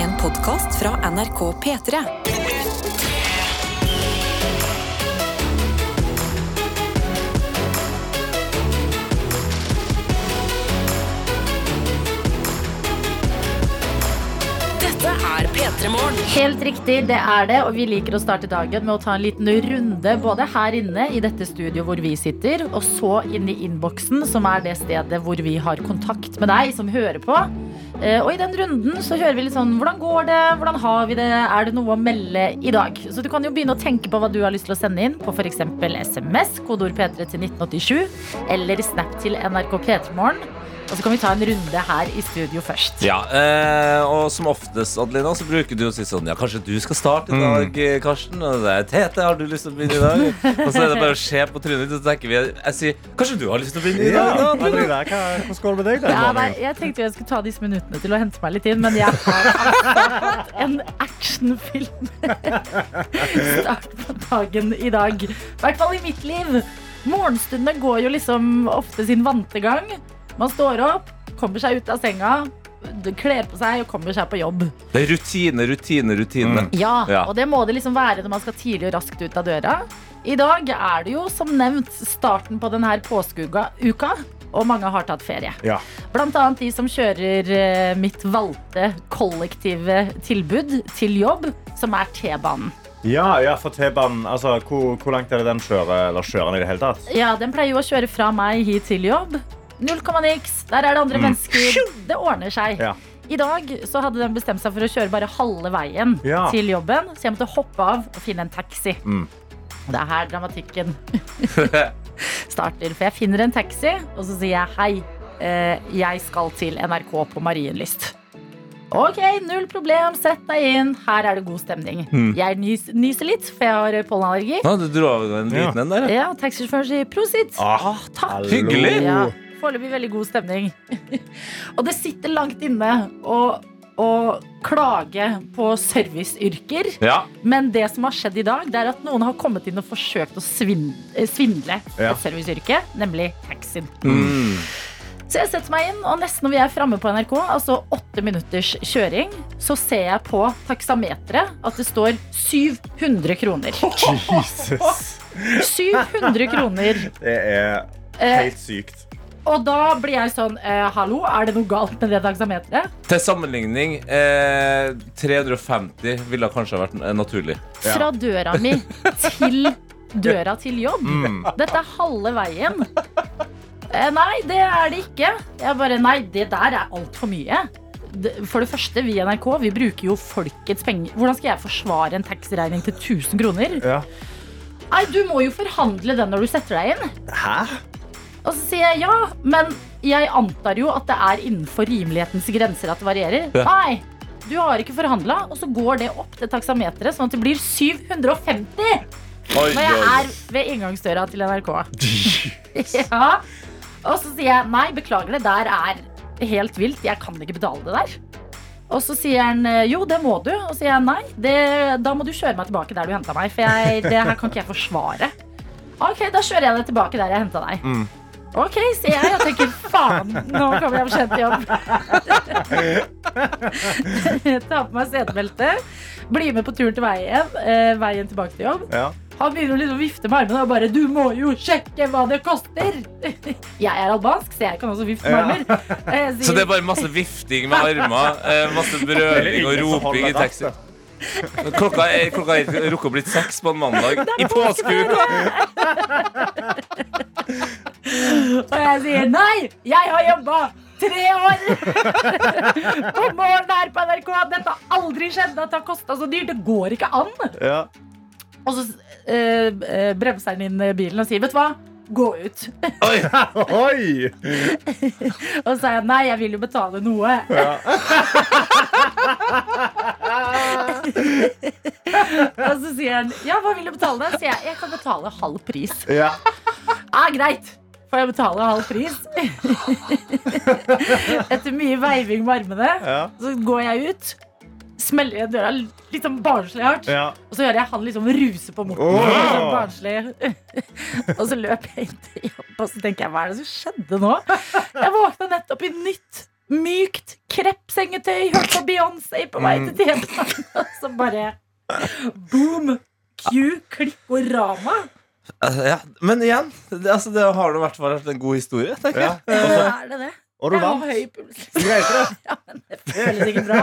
En podkast fra NRK P3. Dette er P3 Morgen. Helt riktig, det er det. Og vi liker å starte dagen med å ta en liten runde både her inne i dette studioet hvor vi sitter, og så inne i innboksen, som er det stedet hvor vi har kontakt med deg som hører på. Eh, Og i den runden så hører vi litt sånn hvordan går det, hvordan har vi det, er det noe å melde i dag? Så du kan jo begynne å tenke på hva du har lyst til å sende inn på f.eks. SMS, kodeord P3 til 1987, eller Snap til NRK P3morgen. Og så kan vi ta en runde her i studio først. Ja, eh, og som oftest, Adelina, så bruker du å si sånn Ja, kanskje du skal starte i dag, mm. Karsten? Og det er Tete, har du lyst til å begynne i dag? Og så er det bare å se på trynet ditt, og så tenker vi Jeg sier Kanskje du har lyst til å begynne i Ja, dag? da, Adelina?» Hva, går med deg? Ja, nei, jeg tenkte jeg skulle ta disse minuttene til å hente meg litt inn, men jeg har hatt en actionfilm start på dagen i dag. I hvert fall i mitt liv. Morgenstundene går jo liksom ofte sin vante gang. Man står opp, kommer seg ut av senga, kler på seg og kommer seg på jobb. Det er rutine, rutine, rutine. Ja, Ja. og det må det liksom være når man skal tidlig og raskt ut av døra. I dag er det jo som nevnt starten på denne påskeuka, og mange har tatt ferie. Ja. Blant annet de som kjører eh, mitt valgte kollektive tilbud til jobb, som er T-banen. Ja, ja, for T-banen, altså, hvor, hvor langt er det den kjører, eller kjører den i det hele tatt? Ja, den pleier jo å kjøre fra meg hit til jobb. Null komma niks. Der er det andre mennesker. Det ordner seg. Ja. I dag så hadde den bestemt seg for å kjøre bare halve veien Ja. til jobben, så jeg måtte hoppe av og finne en taxi. Mm. Det er her dramatikken starter. For jeg finner en taxi, og så sier jeg hei, eh, jeg skal til NRK på Marienlyst. Ok, null problem, sett deg inn. Her er det god stemning. Mm. Jeg nys, nyser litt, for jeg har pollenallergi. Ja, du dro av en Ja. liten en der, ja. Ja, taxisjåføren sier prosit. Ah, takk. hallo. Hyggelig. Ja, Foreløpig veldig god stemning. og det sitter langt inne å, å klage på serviceyrker. ja. Men det som har skjedd i dag, det er at noen har kommet inn og forsøkt å svindle, svindle Ja. et serviceyrke, nemlig taxien. Mm. Så jeg setter meg inn, og nesten når vi er framme på NRK, altså åtte minutters kjøring, så ser jeg på taksameteret at det står 700 kroner. Jesus. 700 kroner. Det er Eh, helt sykt. Og da blir jeg sånn eh, Hallo, er det noe galt med det taksameteret? Til sammenligning, eh, 350 ville kanskje vært eh, naturlig. Ja. Fra døra mi til døra til jobb. Mm. Dette er halve veien. Eh, nei, det er det ikke. Jeg bare, nei, det der er altfor mye. For det første, vi i NRK vi bruker jo folkets penger. Hvordan skal jeg forsvare en taxiregning til 1000 kroner? Ja. Nei, Du må jo forhandle den når du setter deg inn. Hæ? Og så sier jeg ja, men jeg antar jo at det er innenfor rimelighetens grenser at det varierer. Ja. Nei, du har ikke forhandla, og så går det opp til taksameteret, sånn at det blir 750 Oi, når jeg er ved inngangsdøra til NRK. Ja. Og så sier jeg nei, beklager, det der er helt vilt, jeg kan ikke betale det der. Og så sier han jo, det må du. Og så sier jeg nei, det, da må du kjøre meg tilbake der du henta meg. For jeg, det her kan ikke jeg forsvare. Ok, da kjører jeg deg tilbake der jeg henta deg. Mm. Ok, sier jeg og tenker faen, nå kommer jeg for sent til jobb. Ta på meg setebeltet, bli med på turen til veien, eh, veien tilbake til jobb. Ja. Han begynner å liksom vifte med armene og bare 'Du må jo sjekke hva det koster!' Jeg er albansk, så jeg kan også vifte med Ja. armer. Sier, Så det er bare masse vifting med armer, eh, masse brøling og roping i taxi. Klokka er, klokka er rukket å blitt seks på en mandag i påskeuka. og jeg sier 'Nei, jeg har jobba tre år på morgen her på NRK'. Dette har aldri skjedd at det har kosta så dyrt. Det går ikke an. Ja. Og så eh, eh, bremser han inn bilen og sier 'Vet du hva? Gå ut'. Oi. Oi! Og så sa jeg 'Nei, jeg vil jo betale noe'. Ja. Og så sier han 'Ja, hva vil du betale?' Så sier jeg 'Jeg kan betale halv pris'. Ja. Ja, greit. Får jeg betale halv pris? Etter mye veiving med armene, Ja. så går jeg ut. Smeller igjen døra litt sånn barnslig hardt. Ja. Og så hører jeg han liksom ruse på moten. Oh. Sånn barnslig. og så løper jeg inn til jobb, og så tenker jeg hva er det som skjedde nå? Jeg våkna nettopp i nytt mykt kreppsengetøy, hørte på Beyoncé på vei til TV-en. Og så bare boom! Q, klikkorama. Eh, Ja, men igjen, det, altså, det har i hvert fall vært en god historie. tenker Ja. jeg Og Er det det? Og du Jeg har vant. høy puls. Du greide det. Ja, men det føles ikke bra.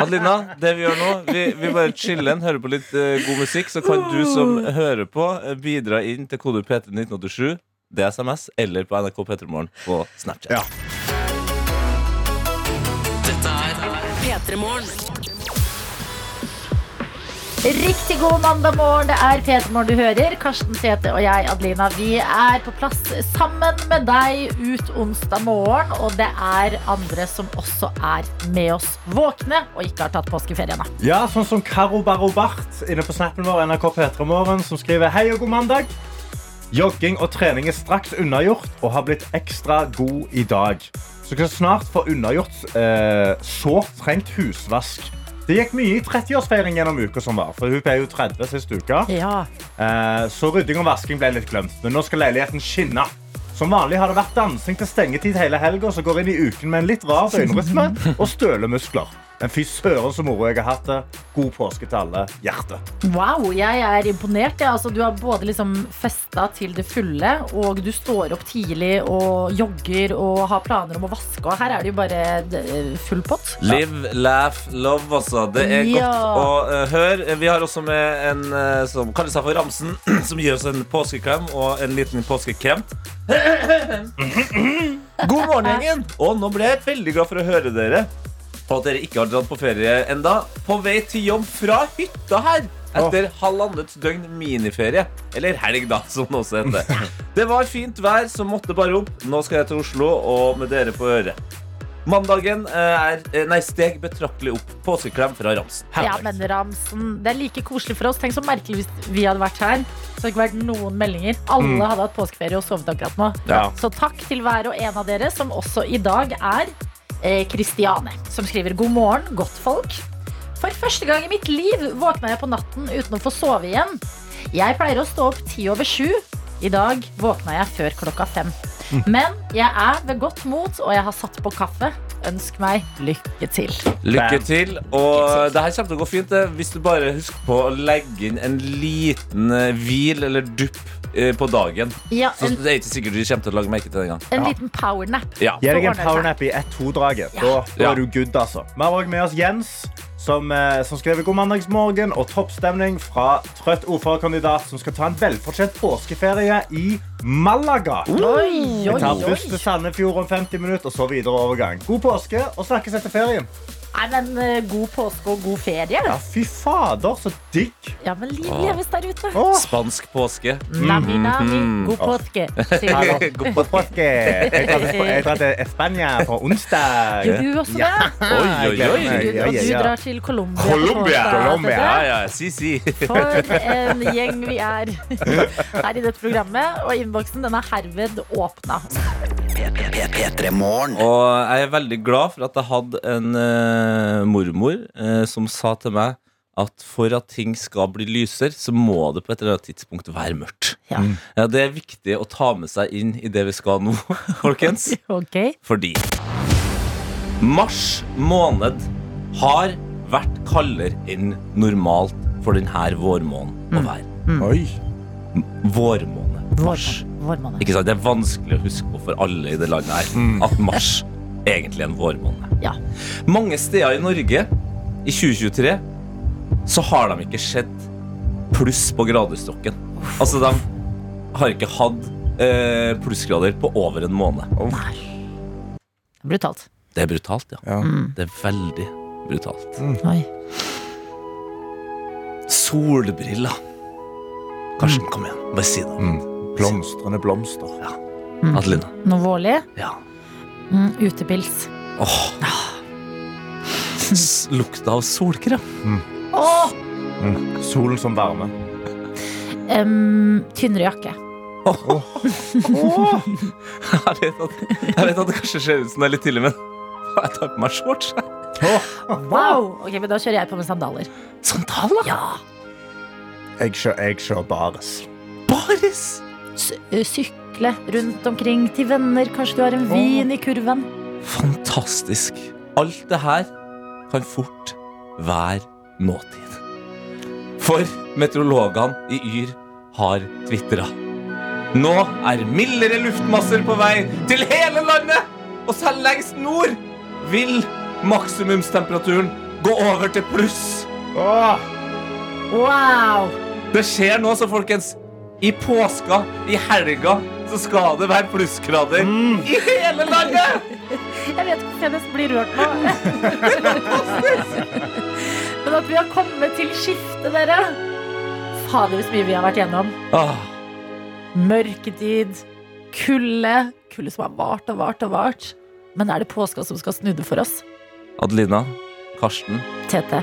Adelina, det vi gjør nå, vi, vi bare chiller, hører på litt eh, god musikk. Så kan du som hører på, eh, bidra inn til kode PT1987. Det er SMS, eller på NRK P3morgen på Snapchat. Ja. Dette er P3 Morgen. Riktig god mandag morgen. Det er Peter Morgen du hører. Karsten Tete og jeg, Adelina, vi er på plass sammen med deg ut onsdag morgen. Og det er andre som også er med oss våkne og ikke har tatt påskeferie ennå. Ja, sånn som Karo Barro Bart inne på snappen vår NRK P3 Morgen, som skriver Hei og god mandag. Jogging og trening er straks unnagjort og har blitt ekstra god i dag. Så kan snart få unnagjort eh, sårt trengt husvask. Det gikk mye i 30-årsfeiring gjennom uka som var, for hun ble jo 30 sist uke. Ja. Eh, så rydding og vasking ble litt glemt, men nå skal leiligheten skinne. Som vanlig har det vært dansing til stengetid hele helga, så går inn i uken med en litt rar døgnrytme og stølemuskler. Men fy søren så moro jeg har hatt det. God påske til alle. Hjerte. Wow, jeg er imponert. Ja. Altså, du har både liksom festa til det fulle, og du står opp tidlig og jogger og har planer om å vaske. Og her er det jo bare eh, full pott. Live, laugh, love, altså. Det er Ja. godt å uh, høre. Vi har også med en uh, som kaller seg for Ramsen, som gir oss en påskeklem og en liten påskekrem. God morgen, gjengen! Og nå ble jeg veldig glad for å høre dere. Og at dere ikke har dratt på ferie enda. På vei til jobb fra hytta her. Etter halvannet døgn miniferie. Eller helg, da, som det også heter. Det var fint vær, så måtte bare opp. Nå skal jeg til Oslo, og med dere på øret. Mandagen eh, er eh, Nei, steg betraktelig opp. Påskeklem fra Ramsen. Ja, men Ramsen, Det er like koselig for oss. Tenk så merkelig hvis vi hadde vært her. Så hadde det ikke vært noen meldinger. Alle hadde hatt påskeferie og sovet akkurat nå. Ja. Så takk til hver og en av dere, som også i dag er Kristiane. Som skriver god morgen, godt folk. For første gang i mitt liv våkna jeg på natten uten å få sove igjen. Jeg pleier å stå opp ti over sju. I dag våkna jeg før klokka fem. Men jeg er ved godt mot, og jeg har satt på kaffe. Ønsk meg lykke til. Lykke til. Og det her kommer til å gå fint hvis du bare husker på å legge inn en liten eh, hvil eller dupp eh, på dagen. Ja, Så det er ikke sikkert du kommer til å lage merke til det engang. en Ja. liten powernap. Ja. Gi deg en powernap i ett-to-draget. Da, da Ja. er du good, altså. Vi har òg med oss Jens, som, eh, som skriver god mandagsmorgen og toppstemning fra trøtt ordførerkandidat som skal ta en velfortjent påskeferie i Malaga. Oi, oi, Vi tar buss til Sandefjord om 50 minutter, og så videre overgang. God påske, og snakkes etter ferien. Nei, men eh, God påske og god ferie. Ja, fy fader, så digg. Ja, men liv leves der ute. Åh, Spansk påske. Nami, nami, Mhm. god påske. hallo. God påske. Jeg drar til- jeg drar til Spania på onsdag. Gjør du også Ja. det? Oi, oi, oi. Du, og du drar til Colombia. på Colombia, torsdag, Colombia. Ja, ja, si, si. For en gjeng vi er her i dette programmet. Og innboksen den er herved åpna. Og jeg er veldig glad for at jeg hadde en eh, mormor eh, som sa til meg at for at ting skal bli lysere, så må det på et eller annet tidspunkt være mørkt. Ja. Ja, det er viktig å ta med seg inn i det vi skal nå, folkens. Ok. Fordi mars måned har vært kaldere enn normalt for denne vårmåneden å være. Oi. Vårmåned. Mars. Vårmåned. Ikke sant? Det er vanskelig å huske på for alle i det landet her at mars egentlig en vårmåned. Ja. Mange steder i Norge i 2023 så har de ikke sett pluss på gradestokken. Altså, de har ikke hatt eh, plussgrader på over en måned. Nei. Brutalt. Det er brutalt, ja. Ja. Det er veldig brutalt. Oi. Solbriller. Karsten, kom igjen. Bare si det. Mm. Blomstrende blomster. Adelina. Noe vårlig? Ja. Mm, utepils. Åh. S- Lukta av solkrem. Åh! Mm. Solen som varme. Um, tynnere jakke. Jeg vet, at, jeg vet at det kanskje ser ut som det er litt tidlig, men jeg tar på meg shorts. Wow! Ok, men Da kjører jeg på med sandaler. Sandaler? Ja. Jeg kjører, jeg kjører bares. Baris! Ø, sykle rundt omkring til venner. Kanskje du har en vin i kurven. Fantastisk. Alt det her kan fort være nåtid. For meteorologene i Yr har tvitra. Nå er mildere luftmasser på vei til hele landet! Og selv lengst nord vil maksimumstemperaturen gå over til pluss. Åh, Wow! Det skjer nå, så folkens. I påska, i helga, så skal det være plussgrader i hele landet! Jeg vet ikke hvorfor jeg nesten blir rørt nå. Men at vi har kommet til skiftet, dere. Fader, så mye vi har vært gjennom. Ah, Mørketid, kulde. Kulde som har vart og vart og vart. Men er det påska som skal snu det for oss? Adelina, Karsten, Tete.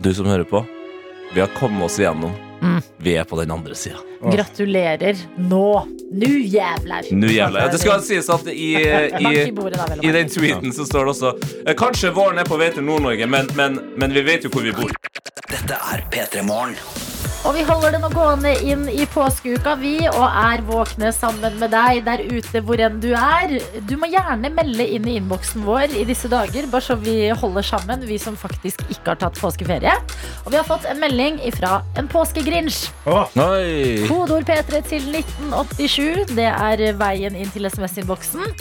du som hører på. Vi har kommet oss igjennom. Mm. Vi er på den andre sida. Gratulerer. Nå. Nu jævlar. Nå jævla Det skal sies at i, i i, den tweeten så står det også eh, Kanskje våren er på vei til Nord-Norge, men, men, men vi vet jo hvor vi bor. Dette er P3 Morgen. Og vi holder det nå gående inn i påskeuka, vi, og er våkne sammen med deg der ute hvor enn du er. Du må gjerne melde inn i innboksen vår i disse dager, bare så vi holder sammen, vi som faktisk ikke har tatt påskeferie. Og vi har fått en melding fra en påskegrinsj. åh. Oi. Kodeord P3 til 1987. Det er veien inn til SMS-innboksen.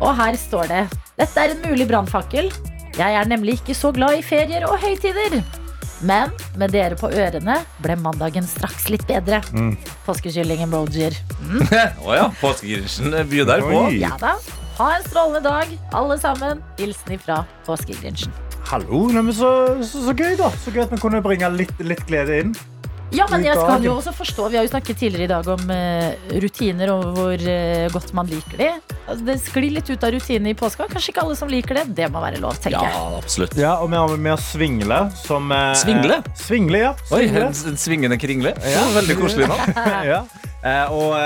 Og her står det Dette er en mulig brannfakkel. Jeg er nemlig ikke så glad i ferier og høytider. Men med dere på ørene ble mandagen straks litt bedre. Mm. Påskekylling-emojier. Å ja. Påskegrinchen byr der på. Ja da. Ha en strålende dag, alle sammen. Hilsen ifra Påskegrinsjen. Hallo, nei, men så, så, så gøy da Så gøy at vi kunne bringe litt, litt glede inn Ja, men jeg skal jo også forstå Vi har jo snakket tidligere i dag om uh, rutiner og hvor uh, godt man liker de. Altså, det sklir litt ut av rutinene i påska. Kanskje ikke alle som liker det. Det må være lov, tenker jeg. Ja, absolutt. Ja, og vi har med oss Svingle som uh, Svingle? Svingle, ja Oi, Svingle. en, en svingende kringle. Ja, veldig koselig navn. ja. Eh, og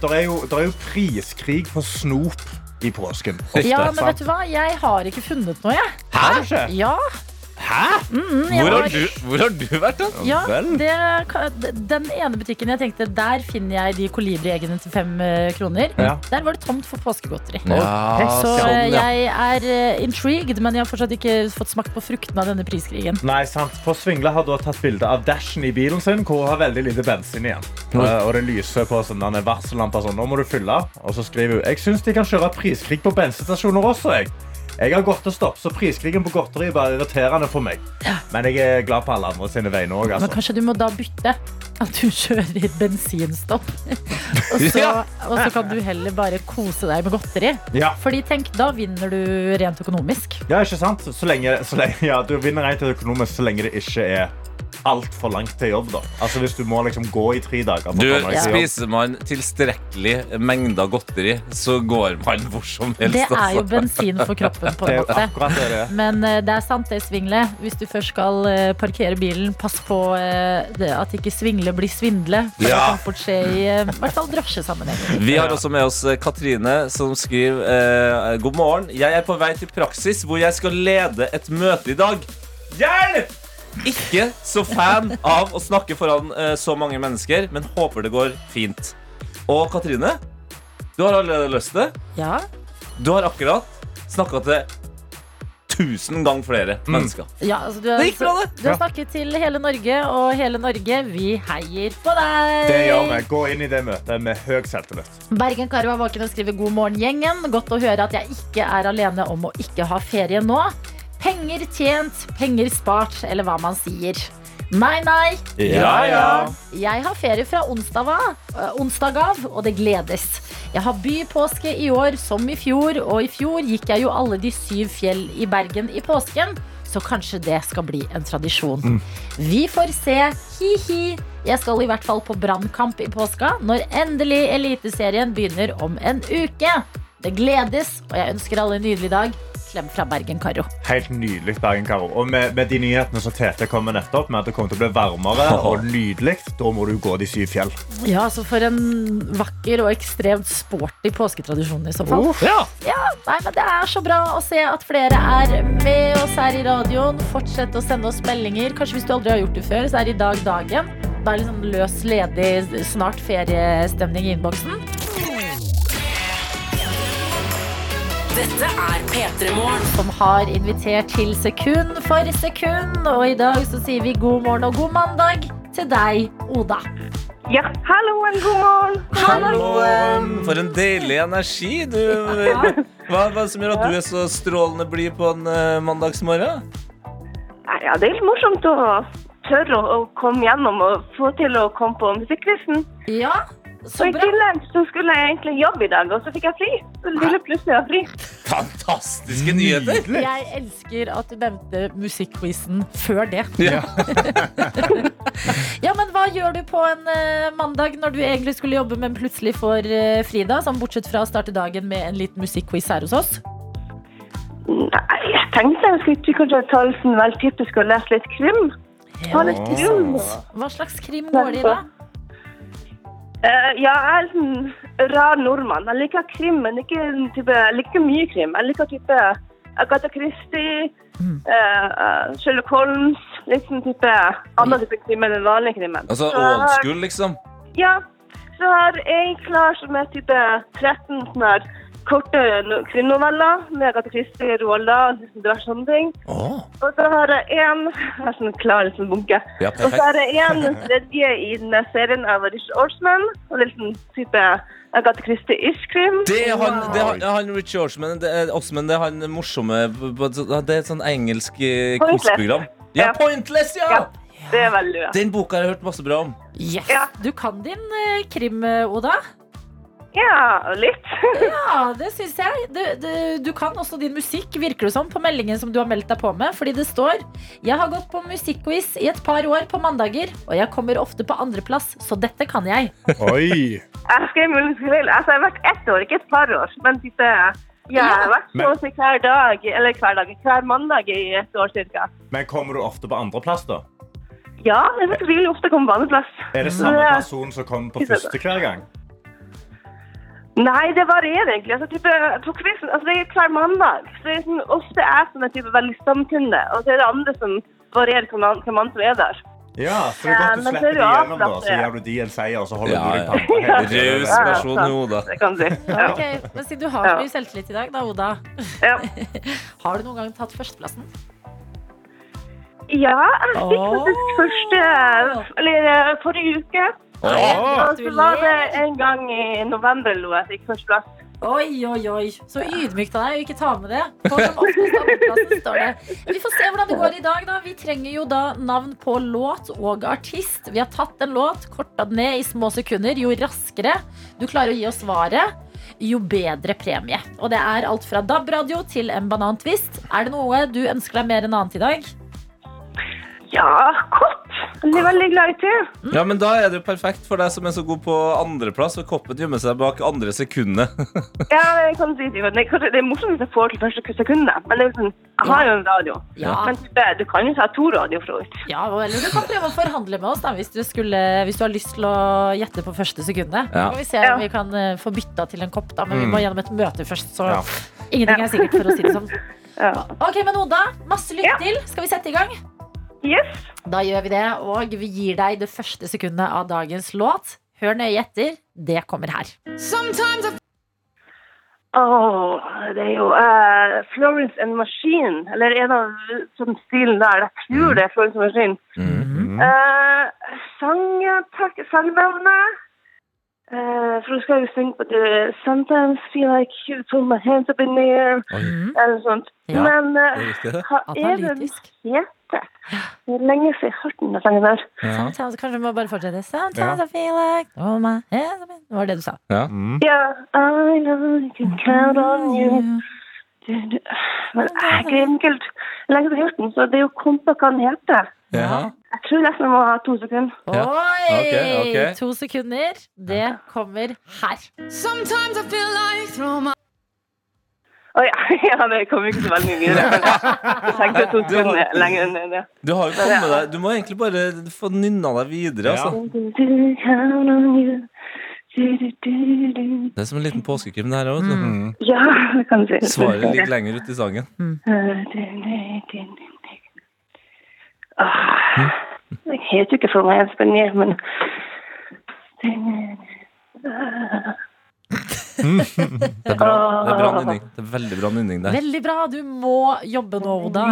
der, er jo, der er jo priskrig på snop i påsken Ja, Ofte, men vet du hva? Jeg har ikke funnet noe, jeg. Hæ? Hæ? Ja, Hæ? mm, Hvor har du, hvor har du vært, da? Ja, det, den ene butikken jeg tenkte Der finner jeg de kolibrieggene til fem eh, kroner. Ja. Der var det tomt for påskegodteri. Ja, Så sånn, eh, ja. jeg er eh, intrigued, men jeg har fortsatt ikke fått smakt på fruktene av denne priskrigen. Nei, sant. For Svingle har da tatt bilde av dashen i bilen sin, hvor hun har veldig lite bensin igjen. Eh, og det lyser på sånn, denne varsellampa sånn, nå må du fylle. Og så skriver hun, jeg synes de kan kjøre priskrig på bensinstasjoner også, jeg. Jeg har gått og stopp, så priskrigen på godteri er bare irriterende for meg. Men jeg er glad på alle andre sine vegne Men altså. kanskje du må da bytte? At du kjører bensinstopp. og, så, Ja. og så kan du heller bare kose deg med godteri. Ja. Fordi tenk, da vinner du rent økonomisk. ja, ikke sant? Så lenge, så lenge ja, du vinner rent økonomisk så lenge det ikke er altfor langt til jobb, da. Altså hvis du må liksom gå i tre dager Du. Spiser man tilstrekkelig mengder godteri, så går man hvor som helst. Det er jo altså. bensin for kroppen, på en måte. det det. Men eh, det er sant det, Svingle. Hvis du først skal eh, parkere bilen, pass på eh, det, at ikke Svingle blir svindle. For Ja. det kan fort skje i eh, hvert fall drosjesammenheng. Vi har også med oss Katrine, som skriver God morgen. Jeg er på vei til praksis, hvor jeg skal lede et møte i dag. Hjelp! Ikke så fan av å snakke foran eh, så mange mennesker, men håper det går fint. Og Katrine, du har allerede løst det. Ja, Du har akkurat snakka til tusen ganger flere mennesker. ja altså du har, Det gikk bra, det. Du har snakket til hele Norge, og hele Norge, vi heier på deg! Det gjør vi. Gå inn i det møtet med høy selvtillit. Bergen Karo er våken og skriver God morgen, gjengen. Godt å høre at jeg ikke er alene om å ikke ha ferie nå. Penger tjent, penger spart, eller hva man sier. Nei, nei. Ja, ja. Jeg har ferie fra onsdag, av, onsdag av, og det gledes. Jeg har bypåske i år som i fjor, og i fjor gikk jeg jo alle de syv fjell i Bergen i påsken. Så kanskje det skal bli en tradisjon. Vi får se. Hi-hi. Jeg skal i hvert fall på brannkamp i påska, når endelig Eliteserien begynner om en uke. Det gledes, og jeg ønsker alle en nydelig dag. Klem fra Bergen-Karo. Helt nydelig, Bergen Karo. Og med, med de nyhetene som Tete kom med nettopp, med at det kommer til å bli varmere og nydelig, da må du gå de syv fjell. Ja, så for en vakker og ekstremt sporty påsketradisjon i så fall. Ja. Ja, nei, men Det er så bra å se at flere er med oss her i radioen. Fortsett å sende oss meldinger. Kanskje hvis du aldri har gjort det før, så er i dag dagen. Da er det liksom løs, ledig, snart feriestemning i innboksen. Dette er P3 Morgen. som har invitert til sekund for sekund. Og i dag så sier vi god morgen og god mandag til deg, Oda. Ja, halloen, god morgen. Halloen! For en deilig energi. Du, hva, hva er det som gjør at du er så strålende blid på en eh, mandagsmorgen? Ja, det er litt morsomt å tørre å komme gjennom og få til å komme på musikkquizen. Ja, Og bra. i tillegg så skulle jeg egentlig jobbe i dag, og så fikk jeg fri. Så ville plutselig ha fri. Fantastiske nyheter! Jeg elsker at du nevnte musikkquizen før det. Ja. Ja, men hva gjør du på en eh, mandag når du egentlig skulle jobbe, men plutselig får uh, fri, da? Sånn bortsett fra å starte dagen med en liten musikkquiz her hos oss. Nei, jeg tenkte jeg skulle kanskje ta litt sånn vel typisk og lese litt krim. Ta litt krim. Hva slags krim går det i, da? Eh, ja, jeg er en sånn rar nordmann. Jeg liker krim, men ikke, en type, jeg liker mye krim. Jeg liker type Agatha Christie, mm. uh, Sherlock Holmes, litt sånn type annen type krim enn den vanlige krimmen. Altså Så old school, liksom. Ja, så har jeg klar som er type 13 sånne her korte no- krimnoveller med Roald Dahl, liksom diverse sånne ting. Oh. Og så har jeg en, jeg er sånn klar liksom bunke. ja, Og så har det en tredje i denne serien av Rich Orsman, og det er sånn type Agatha Christie-ish krim. Det er han, det er han, han Rich Orsman, det er, Osman, det er han morsomme Det er et sånn engelsk eh, quizprogram. Ja, Ja. Pointless, ja! Ja. Det er veldig bra. Den boka har jeg hørt masse bra om. Yes! Ja. Du kan din eh, krim, eh, Oda. Ja, litt. Ja, det syns jeg. Du, du, du kan også din musikk, virker det som, på meldingen som du har meldt deg på med. Fordi det står Jeg har gått på musikkquiz i et par år på mandager, og jeg kommer ofte på andreplass, så dette kan jeg. Oi. Jeg skrev muligens feil. Altså, jeg har vært ett år, ikke et par år. Men ja, jeg har vært Men- så å si hver dag, eller hver dag, hver mandag i et år cirka. Men kommer du ofte på andreplass, da? Ja, jeg ikke ofte komme på andreplass. Er det samme person som kommer på første hver gang? Nei, det varierer egentlig. Altså, type, på quizen, altså, det er hver mandag. Så det er sånn, ofte jeg som er type veldig stamkunde, og så er det andre som varierer hvem an- hvem andre som er der. Ja, så det er godt du men så slipper er de gjennom, da. Så gjør gir du de en seier, og så holder Ja, du deg Ja, person, sant. Oda. Det kan du si. Ja. Men Siden du har så mye selvtillit i dag, da, Oda. Ja. Har du noen gang tatt førsteplassen? ja, jeg fikk faktisk første Eller eh, forrige uke. Åh. Så var det en gang i november lo jeg fikk førsteplass. Oi, oi, oi. Så ydmykt av deg å ikke ta med det. For som oftest står det. Vi får se hvordan det går i dag, da. Vi trenger jo da navn på låt og artist. Vi har tatt en låt, korta den ned i små sekunder. Jo raskere du klarer å gi oss svaret, jo bedre premie. Og det er alt fra DAB-radio til en banantvist. Er det noe du ønsker deg mer enn annet i dag? Ja, kopp. Jeg er veldig glad i te. Ja, men Da er det jo perfekt for deg som er så god på andreplass. og koppen gjemmer seg bak andre sekundet. Ja, det kan du si. Det kanskje, det er morsomt hvis jeg får til første sekundet, men det er jo sånn, jeg har jo en radio. Ja. Men du kan jo ta to radio fra så. Ja, eller du kan prøve å forhandle med oss da, hvis du, skulle, hvis du har lyst til å gjette på første sekundet. Ja. Så kan vi se Ja. om vi kan eh, få bytta til en kopp, da, men vi må gjennom et møte først. Så Ja. ingenting er sikkert, for å si det sånn. Ja. Ok, men Oda, masse lykke Ja. til. Skal vi sette i gang? Yes. Da gjør vi det, og vi gir deg det første sekundet av dagens låt. Hør nøye etter. Det kommer her. Åh, det er jo uh, Florence and Machine, eller en av sånn stilen der. Jeg tror det er Florence and Machine. Mm. Eh, sang, takk, sangnavnet. Uh, for du skal jo synge på det Sometimes feel like you put my hands up in the air. Eller sånt. Ja, Men eh, det. hva er det den Analytisk. Heter? Det er lenge siden jeg har hørt den sangen der. Ja. Sometimes, kanskje vi må bare fortsette. Sometimes I feel like oh my hands Det var det du sa. Mm. Ja, I know I can count on you. Du- du- Men jeg er ikke helt lenge siden jeg har hørt den, så det er jo kompa hva den heter. Ja. Jeg tror nesten jeg må ha to sekunder. Ja. Oi! Okay, okay. To sekunder. Det kommer her. Å ja, ja, det kom ikke så veldig mye videre. men Jeg tenkte to Du har- sekunder lenger enn det. Du har jo kommet deg Du må egentlig bare få nynna deg videre, altså. Det er som en liten påskekrim, det her òg. Mm. Ja, det kan du si. Svaret ligger lenger ute i sangen. Ah, Jeg heter ikke for meg Espen Nier, men Det er bra, det er bra nynning. Det er veldig bra nynning der. Veldig bra. Du må jobbe nå, Oda.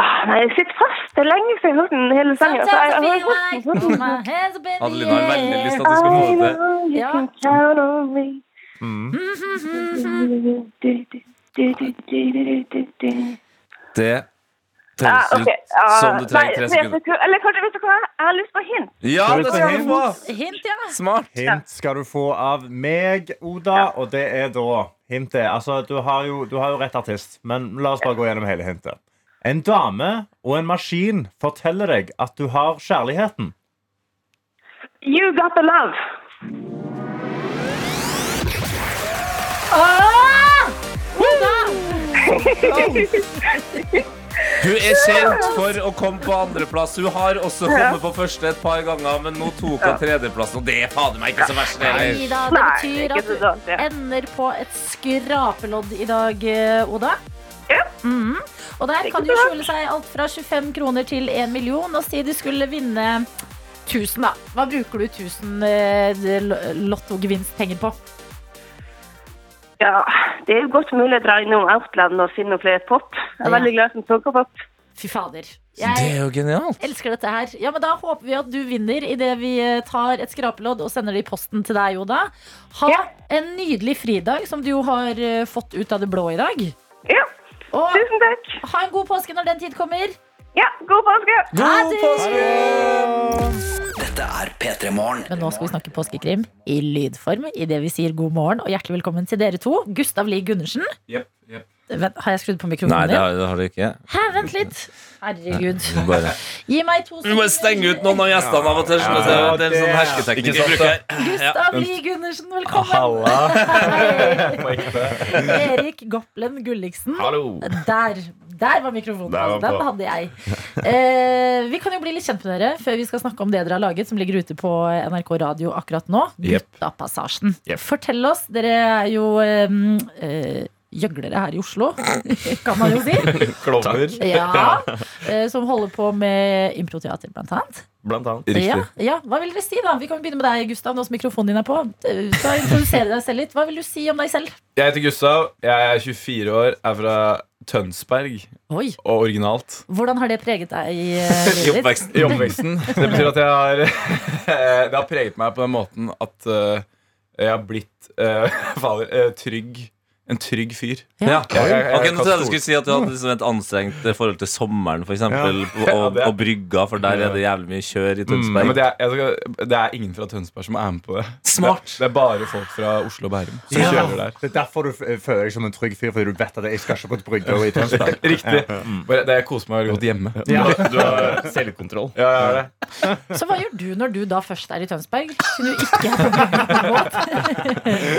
Ah, nei, jeg sitter fast. Det er lenge siden jeg har hørt den hele sangen. så jeg- jeg har veldig lyst til at du skal få det til. Ja. Mm. Det Ja, høres ok. ut som du trenger tre nei, sekunder. du Eller kanskje, vet du hva? Jeg har lyst på hint. Ja, Skal du det få skal du hint? få! Hint, ja. Smart. Hint skal du få av meg, Oda, og det er da Hintet Altså, du har jo, du har jo rett artist, men la oss bare gå gjennom hele hintet. En dame og en maskin forteller deg at du har kjærligheten. You got the love. Ah! Oda! Hun er kjent for å komme på andreplass. Hun har også kommet på første et par ganger, men nå tok hun tredjeplassen, og det er fader meg ikke så verst. det. Nei da, det betyr at du ender på et skrapelodd i dag, eh, Oda. Ja. Mhm. Og der kan jo skjule seg alt fra 25 kroner til 1 million. Og si du skulle vinne 1000, da. Hva bruker du 1000 eh, lottogevinstpenger på? Ja, det er jo godt mulig å dra innom Outland og finne noen flere pop. Jeg er Ja. veldig glad som sukkerpop. Fy fader. Det er jo genialt. elsker dette her. Ja, men Da håper vi at du vinner idet vi eh, tar et skrapelodd og sender det i posten til deg, Oda. Ha Ja. en nydelig fridag som du jo har eh, fått ut av det blå i dag. Ja, Og tusen takk. ha en god påske når den tid kommer. Ja, god påske. Ha det! Dette er P3 Morgen. Men nå skal vi snakke påskekrim i lydform idet vi sier god morgen og hjertelig velkommen til dere to. Gustav Lie Gundersen. Yep, yep. Vent, har jeg skrudd på Nei, mikrofonen det har, det har du ikke. Hæ, vent litt. Herregud. Du bare Gi meg to Du må stenge ut noen av gjestene av og til. skjønner. Ja, Det er en sånn hersketeknikk vi bruker. Gustav Lie Gundersen, velkommen. Halla. Erik Goplen Gulliksen. Hallo. Der, der var mikrofonen. Der var altså, den hadde jeg. Eh, vi kan jo bli litt kjent med dere før vi skal snakke om det dere har laget, som ligger ute på NRK Radio akkurat nå. Yep. Guttapassasjen. Yep. Fortell oss. Dere er jo eh, eh, gjøglere her i Oslo, kan man jo si. Klovner, Ja, eh, som holder på med improteater, blant annet. blant annet. Ja, ja, Hva vil dere si, da? Vi kan begynne med deg, Gustav, nå som mikrofonen din er på. Eh, Så Introdusere deg selv litt. Hva vil du si om deg selv? Jeg heter Gustav, jeg er 24 år, er fra Tønsberg, Oi, og originalt. Hvordan har det preget deg i eh, I oppveksten. I oppveksten. Det betyr at jeg har Det har preget meg på den måten at jeg har blitt uh, fader, eh, trygg. En trygg fyr. Ja. Jeg- jeg- jeg Ok, nå trodde jeg du skulle si at du hadde liksom et anstrengt forhold til sommeren, for eksempel, Ja, og, det og brygga, for der er det jævlig mye kjør i Mm, Tønsberg. men det er, jeg skal, det er ingen fra Tønsberg som er med på det. Smart. Det, det er bare folk fra Oslo og Bærum som Ja. kjører der. Det er derfor du føler deg som en trygg fyr, fordi du vet at jeg skal ikke på et brygge i Tønsberg. Riktig. Bare, det, jeg koser meg veldig godt hjemme. Ja. Du har selvkontroll. Ja, jeg har det. Så hva gjør du når du da først er i Tønsberg? Siden du ikke båt?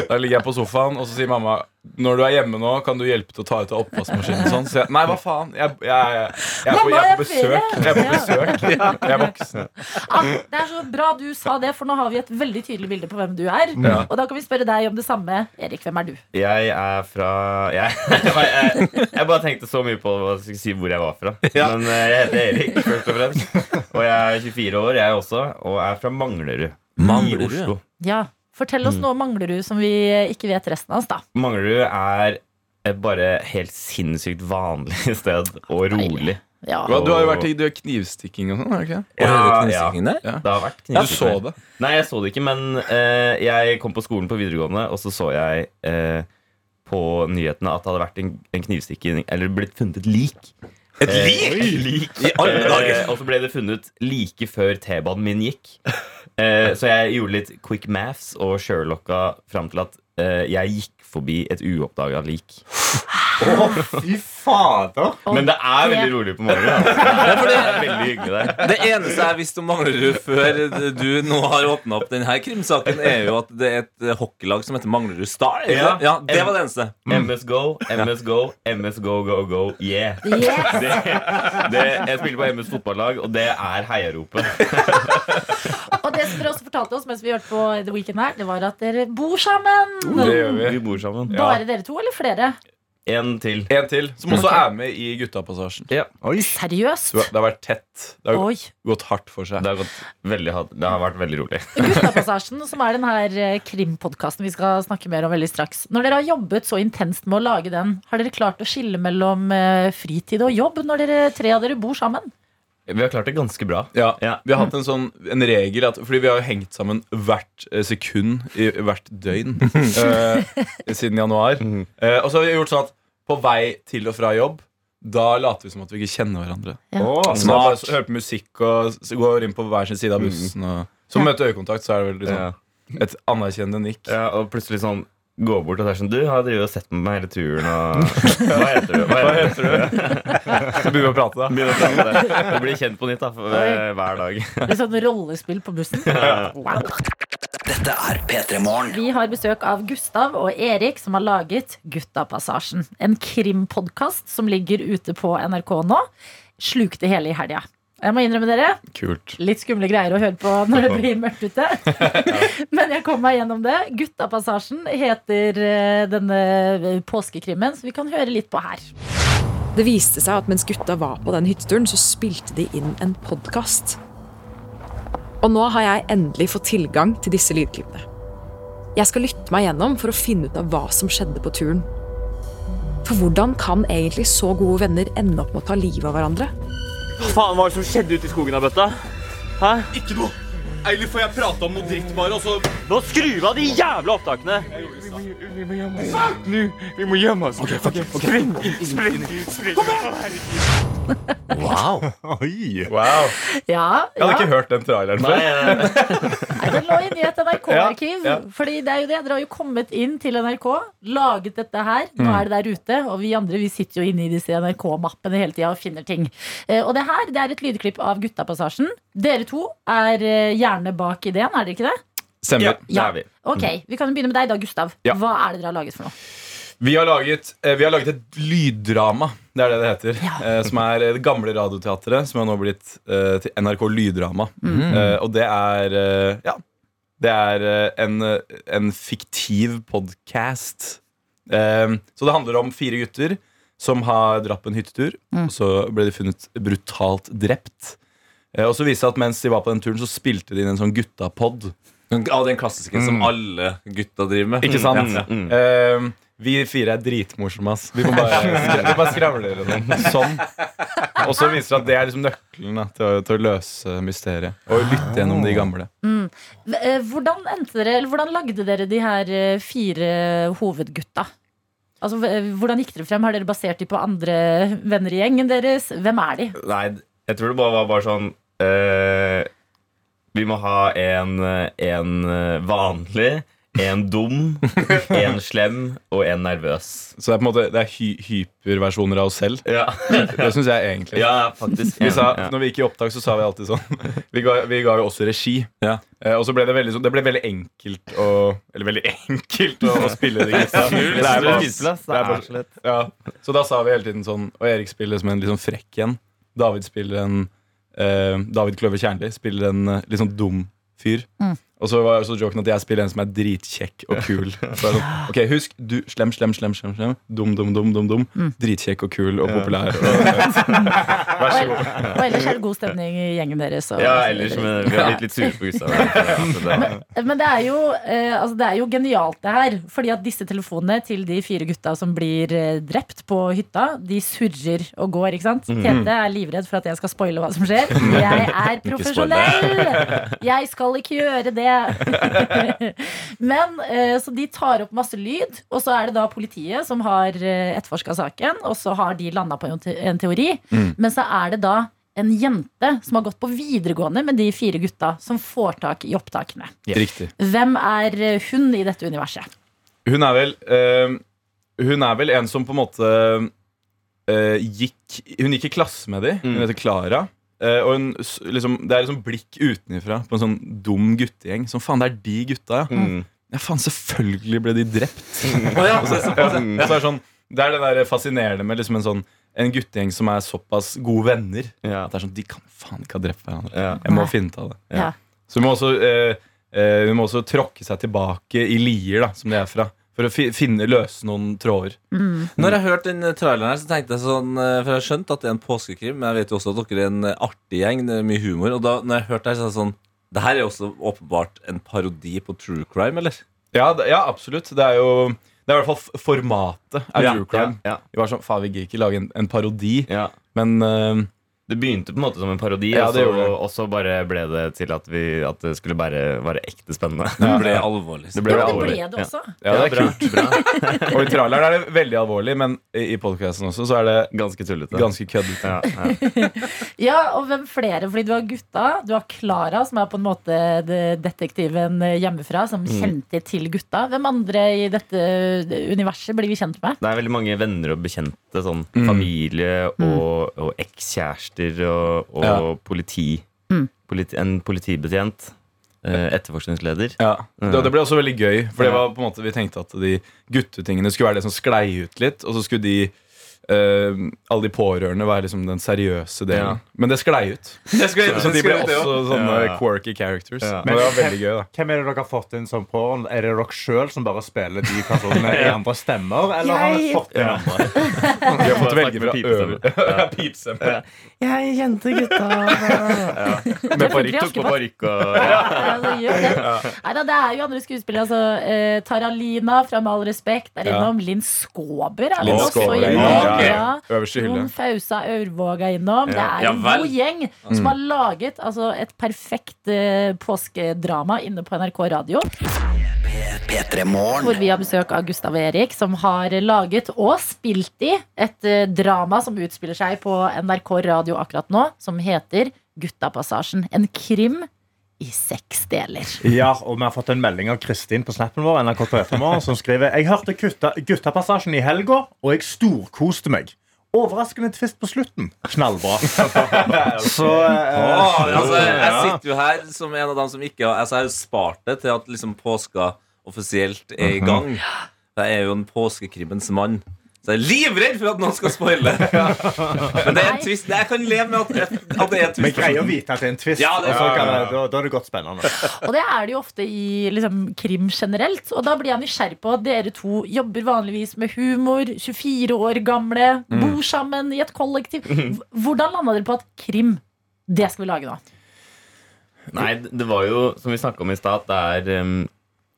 Da ligger jeg på sofaen, og så sier mamma Når du er hjemme nå, kan du hjelpe til å ta ut av oppvaskmaskinen. Sånn. Så nei, hva faen? Jeg, jeg, jeg, jeg, Mamma, jeg er på besøk. Jeg er på besøk. Jeg er voksen. Ja, det er så bra du sa det, for nå har vi et veldig tydelig bilde på hvem du er. Ja. Og da kan vi spørre deg om det samme. Erik, hvem er du? Jeg er fra Jeg, jeg, jeg bare tenkte så mye på å si hvor jeg var fra. Men eh, jeg heter Erik, først og fremst. Og jeg er 24 år, jeg også. Og er fra Manglerud. Manglerud, I Oslo. Ja, Fortell oss noe om Manglerud som vi ikke vet resten av oss, da. Manglerud er et bare helt sinnssykt vanlig sted, og rolig. Ja. Du har jo vært i du har knivstikking og sånn, har du ikke? Og er det har vært knivstikking. Du så det. Nei, jeg så det ikke, men eh, jeg kom på skolen på videregående, og så så jeg eh, på nyhetene at det hadde vært en, en knivstikking Eller blitt funnet et lik. Et Eh, lik? lik. I alle dager! Eh, og så ble det funnet like før T-banen min gikk. Eh, så jeg gjorde litt quick maths og sherlocka fram til at eh, jeg gikk forbi et uoppdaga lik. Å, fy fader! Men det er veldig rolig på morgenen. Altså. Det er veldig hyggelig der. Det eneste jeg visste om Manglerud før du nå har åpna opp denne krimsaken, er jo at det er et hockeylag som heter Manglerud Star. Ja. ja, Det var det eneste. MS Go, MS Go, MS Go, go, go, yeah. Yes. Det, det, jeg spiller på MS fotballag, og det er heiaropet. Og det som dere også fortalte oss mens vi hørte på The Weekend her, det var at dere bor sammen. Det gjør vi. Vi bor sammen. Bare dere to, eller flere? En til. En til, som også Ok. er med i Guttapassasjen. Ja. Seriøst? Det har vært tett. Det har Oi. gått hardt for seg. Det har, gått veldig, det har vært veldig rolig. Guttapassasjen, som er den her eh, krimpodkasten vi skal snakke mer om veldig straks. Når dere har jobbet så intenst med å lage den, har dere klart å skille mellom eh, fritid og jobb når dere, tre av dere bor sammen? Vi har klart det ganske bra. Ja, Ja. Vi har hatt en sånn en regel at, Fordi vi har jo hengt sammen hvert eh, sekund i hvert døgn uh, siden januar. Eh, og så har vi gjort sånn at på vei til og fra jobb da later vi som at vi ikke kjenner hverandre. Ja. Åh, Så hører på musikk og går inn på hver sin side av bussen. Og, så møter øyekontakt, så er det vel liksom ja. et anerkjennende nikk. ja, og plutselig sånn gå bort og det er sånn Du har drevet og sett med meg hele turen og Hva heter du? Hva heter du? Så begynner vi å prate, da. Begynner å prate. Du blir kjent på nytt da, for, eh, hver dag. Litt sånn rollespill på bussen. Wow. Dette er P3 Morgen. Vi har besøk av Gustav og Erik, som har laget Guttapassasjen. En krimpodkast som ligger ute på NRK nå. Slukte hele i helga. Jeg må innrømme dere, Kult. litt skumle greier å høre på når det blir mørkt ute. Men jeg kom meg gjennom det. Guttapassasjen heter eh, denne påskekrimmen, så vi kan høre litt på her. Det viste seg at mens gutta var på den hytteturen, så spilte de inn en podkast. Og nå har jeg endelig fått tilgang til disse lydklippene. Jeg skal lytte meg gjennom for å finne ut av hva som skjedde på turen. For hvordan kan egentlig så gode venner ende opp med å ta livet av hverandre? Hva faen var det som skjedde ute i skogen av bøtta? Hæ? Ikke noe. Eller får jeg prate om noe dritt, bare, og så Nå skru av de jævla opptakene! Vi må gjemme oss. Nå, vi må gjemme oss. Spring, spring, spring. Wow. Oi. Wow. Ja, Jeg hadde ja. ikke hørt den traileren før. Nei, Nei, Den lå inne i et NRK-arkiv. Ja, ja. Fordi det er jo det, Dere har jo kommet inn til NRK, laget dette her. Nå Mm. er det der ute. Og vi andre vi sitter jo inne i disse NRK-mappene hele tida og finner ting. Eh, Og det her det er et lydklipp av Guttapassasjen. Dere to er eh, gjerne bak ideen, er dere ikke det? Stemmer. det er vi. Ok, Vi kan jo begynne med deg, da, Gustav. Ja. Hva er det dere har laget for noe? Vi har, laget, eh, vi har laget et lyddrama, det er det det heter. Ja. Eh, som er det gamle Radioteatret, som har nå blitt eh, til NRK Lyddrama. Mm. Eh, og det er Ja. Det er en, en fiktiv podkast. Så det handler om fire gutter som har dratt på en hyttetur. Mm. Og så ble de funnet brutalt drept. Eh, og så viste det at mens de var på den turen, så spilte de inn en sånn guttapod. Av den klassiske som Mm. alle gutta driver med. Ikke sant? Ja. Mm. Uh, vi fire er dritmorsomme, ass. Vi må bare, vi bare skravle og sånn. sånn. Og så viser det at det er liksom nøkkelen da, til, å, til å løse mysteriet. Og lytte gjennom de gamle. V- eh, Hvordan endte dere, eller hvordan lagde dere de her fire hovedgutta? Altså, Hvordan gikk dere frem? Har dere basert de på andre venner i gjengen deres? Hvem er de? Nei, jeg tror det bare var bare sånn eh, Vi må ha en, en vanlig, en dum, en slem og en nervøs. Så det er på en måte Det er hy hyperversjoner av oss selv. Ja, Det syns jeg egentlig. ja faktisk. Vi sa, ja. når vi gikk i opptak, så sa vi alltid sånn Vi ga, vi ga jo også regi. Ja. Eh, og så ble det veldig, sånn, det ble veldig enkelt å Eller veldig enkelt å, å spille de gutta. Det bare- Skuespill, ass. Det det bare- så lett. Ja, så da sa vi hele tiden sånn Og Erik spiller som en litt sånn frekk en. David spiller en David Kløver Kjernli spiller en eh, litt sånn dum fyr. Mm. Og så var så joken at jeg spiller en som er dritkjekk og kul. Så sånn, ok, Husk, du slem, slem, slem, slem, slem dum, dum, dum, dum, dum Mm. dritkjekk og kul og populær. Og, Vær så god. Og ellers er det god stemning i gjengen deres. og- Ja, ellers men vi har blitt litt sure på Gustav. men, Men det er, jo, eh, altså det er jo genialt det her. Fordi at disse telefonene til de fire gutta som blir eh, drept på hytta, de surrer og går. ikke sant? Tete er livredd for at jeg skal spoile hva som skjer. Jeg er profesjonell! Jeg skal ikke gjøre det. Men eh, Så de tar opp masse lyd, og så er det da politiet som har eh, etterforska saken, og så har de landa på en teori. Mm. Men så er det da en jente som har gått på videregående med de fire gutta, som får tak i opptakene. Riktig. Hvem er eh, hun i dette universet? Hun er vel eh, Hun er vel en som på en måte eh, gikk Hun gikk i klasse med de. Hun Mm. heter Klara. Eh, og hun, liksom, det er liksom blikk utenfra på en sånn dum guttegjeng. Som faen, det er de gutta, ja. Mm. Ja, faen, selvfølgelig ble de drept. Og så, så, så, så er det sånn Det er det der fascinerende med liksom en sånn En guttegjeng som er såpass gode venner. Ja. At det er sånn, De kan faen ikke ha drept hverandre. Ja. Jeg må Nei. finne ut av det. Ja. Så hun må også, eh, eh, hun må også tråkke seg tilbake i Lier, da, som de er fra. For å fi, finne, løse noen tråder. Når jeg hørte den traileren her, så tenkte jeg sånn eh, For jeg har skjønt at det er en påskekrim, men jeg vet jo også at dere er en artig gjeng. Det er mye humor. Og da når jeg hørte det så er det sånn Det her er også åpenbart en parodi på true crime, eller? Ja, det, ja absolutt. Det er jo det er i hvert fall formatet er Ja, true crime. ja, ja. Vi var sånn, faen, vi gidder ikke lage en, en parodi, Ja. men eh, Det begynte på en måte som en parodi, Ja, og, så, det. og så bare ble det til at, vi, at det skulle bare være ekte spennende. Det ble alvorlig. Det Ja, det alvorlig. ble det også. ja, det er bra, kult. Bra. Og i traileren er det veldig alvorlig, men i, podkasten også så er det Ganske tullete. ganske køddete. ja, ja. Ja, og hvem flere? Fordi du har gutta. Du har Klara, som er på en måte detektiven hjemmefra, som Mm. kjente til gutta. Hvem andre i dette universet blir vi kjent med? Det er veldig mange venner og bekjente. Sånn Mm. familie og, og ekskjærester og, og Ja. politi, Mm. politi. En politibetjent. eh, etterforskningsleder. Ja. Det, det ble også veldig gøy, for det var på en måte vi tenkte at de guttetingene skulle være det som sklei ut litt, og så skulle de eh, alle de pårørende være liksom den seriøse delen. Ja. Men det sklei ut. Så de ble ut, det også sånne Ja, ja. quirky characters. Ja. Men det var veldig gøy, da. Hvem er det dere har fått inn som pårørende? Er det dere sjøl som bare spiller de personene i andre stemmer? Eller har dere fått inn andre? Vi har fått velge med fra pipestemmer. øver. Jeg kjente gutta Med parykk. Tok på parykk og Nei det det. Er jo andre skuespillere. Altså, eh, Taralina fra Med all respekt er Ja. innom. Linn Skåber er også innom. Ja. Øverste hylle. Jon Fausa Aurvåg er innom. Det er en god gjeng som har laget altså, et perfekt uh, påskedrama inne på NRK Radio. Hvor vi har besøk av Gustav Erik, som har laget og spilt i et eh, drama som utspiller seg på NRK Radio akkurat nå, som heter Guttapassasjen. En krim i seks deler. Ja, og vi har fått en melding av Kristin på snappen vår NRK på Ettermorgen, som skriver Jeg hørte gutta, Guttapassasjen i helga, og jeg storkoste meg. Overraskende tvist på slutten. Knallbra. Så eh, Åh, altså, jeg sitter jo her som en av dem som ikke har Altså, Jeg har jo spart det til at liksom påska offisielt er i gang. Jeg er jo en påskekrimmens mann. Så jeg er livredd for at noen skal spoile. Men det er en twist. Jeg kan leve med at, at det er en twist. Men greier å vite at det er en twist, Ja, det- ja, ja, da, da er det godt spennende. Og det er det jo ofte i liksom, krim generelt. Og da blir jeg nysgjerrig på at dere to jobber vanligvis med humor, 24 år gamle, bor sammen i et kollektiv. Hvordan landa dere på at krim, det skal vi lage nå? Nei, det var jo, som vi snakka om i stad, at det er, um,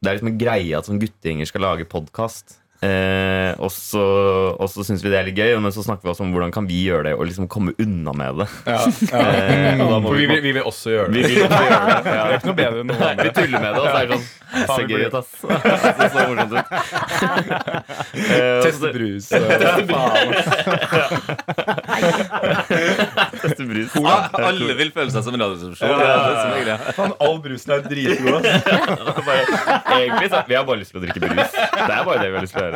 det er liksom en greie at sånn guttegjenger skal lage podkast. Eh, og så, syns vi det er litt gøy, men så snakker vi også om hvordan kan vi gjøre det og liksom komme unna med det. Ja, ja. Eh, For vi, vi, vi vil også gjøre vi det. vil også gjøre det. Det er ikke noe bedre enn noe annet. vi tuller med det, og så er det sånn Det ser gøy ut, ass. Det så morsomt ut. Eh, Teste brus. Teste brus. Ja, alle vil føle seg som radioresepsjon. Ja, er er. Faen, all brusen er dritgod. ass. Egentlig så Vi har bare lyst til å drikke brus. Det er bare det vi har lyst til å gjøre.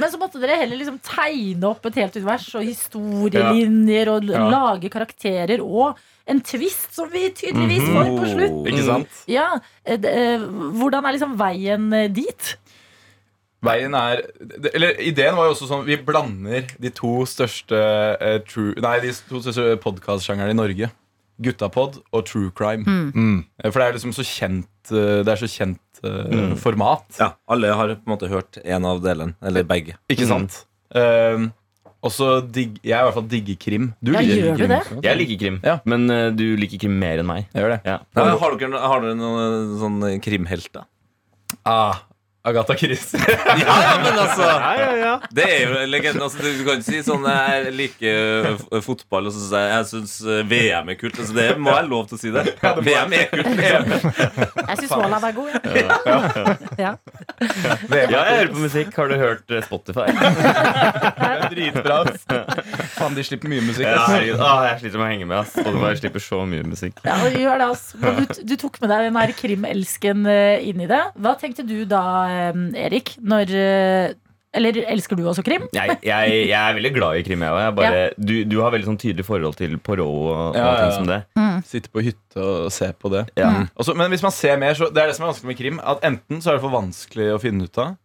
Men så måtte dere heller liksom tegne opp et helt univers og historielinjer og Ja. lage karakterer og en twist som vi tydeligvis får på slutt. Ikke sant? Ja, eh, eh, Hvordan er liksom veien eh, dit? Veien er Eller ideen var jo også sånn Vi blander de to største uh, true, Nei, de to største podkastsjangerne i Norge. Guttapod og true crime. Eh, For det er liksom så kjent Det er så kjent eh, format. Ja, alle har på en måte hørt en av delene. Eller begge. Ikke sant? Eh, og så digg, Jeg i hvert fall digger krim. Du Ja, liker gjør du krim det? Jeg liker krim, Ja. men uh, du liker krim mer enn meg. Jeg gjør det. Ja. Ja, har, dere, har dere noen sånn krimhelter? Ah, Agatha Christie. Ja, ja, men altså Ja, ja, ja. Det er jo legenden. Altså, du kan ikke si sånn Jeg liker fotball, og så sier jeg jeg syns VM er kult. Altså, det må jeg lov til å si det. VM er kult. Jeg syns Haaland er god. Ja. Ja. Ja, jeg hører på musikk. Har du hørt eh, Spotify? Dritbra. Faen, de slipper mye musikk. Jeg sliter med å henge med. ass Spotify slipper så mye musikk. Ja, gjør det, ass. Du, du tok med deg den her krimelsken eh, inn i det. Hva tenkte du da, eh, Erik? Når eh, Eller elsker du også krim? Jeg, jeg, jeg er veldig glad i krim. Jeg, bare, du, du har veldig sånn tydelig forhold til Poirot og, og Ja, og ting som det. Sitte på hytte og se på det. Ja. Også, men hvis man ser mer, så Det er det som er vanskelig med krim. At Enten så er det for vanskelig å finne ut av.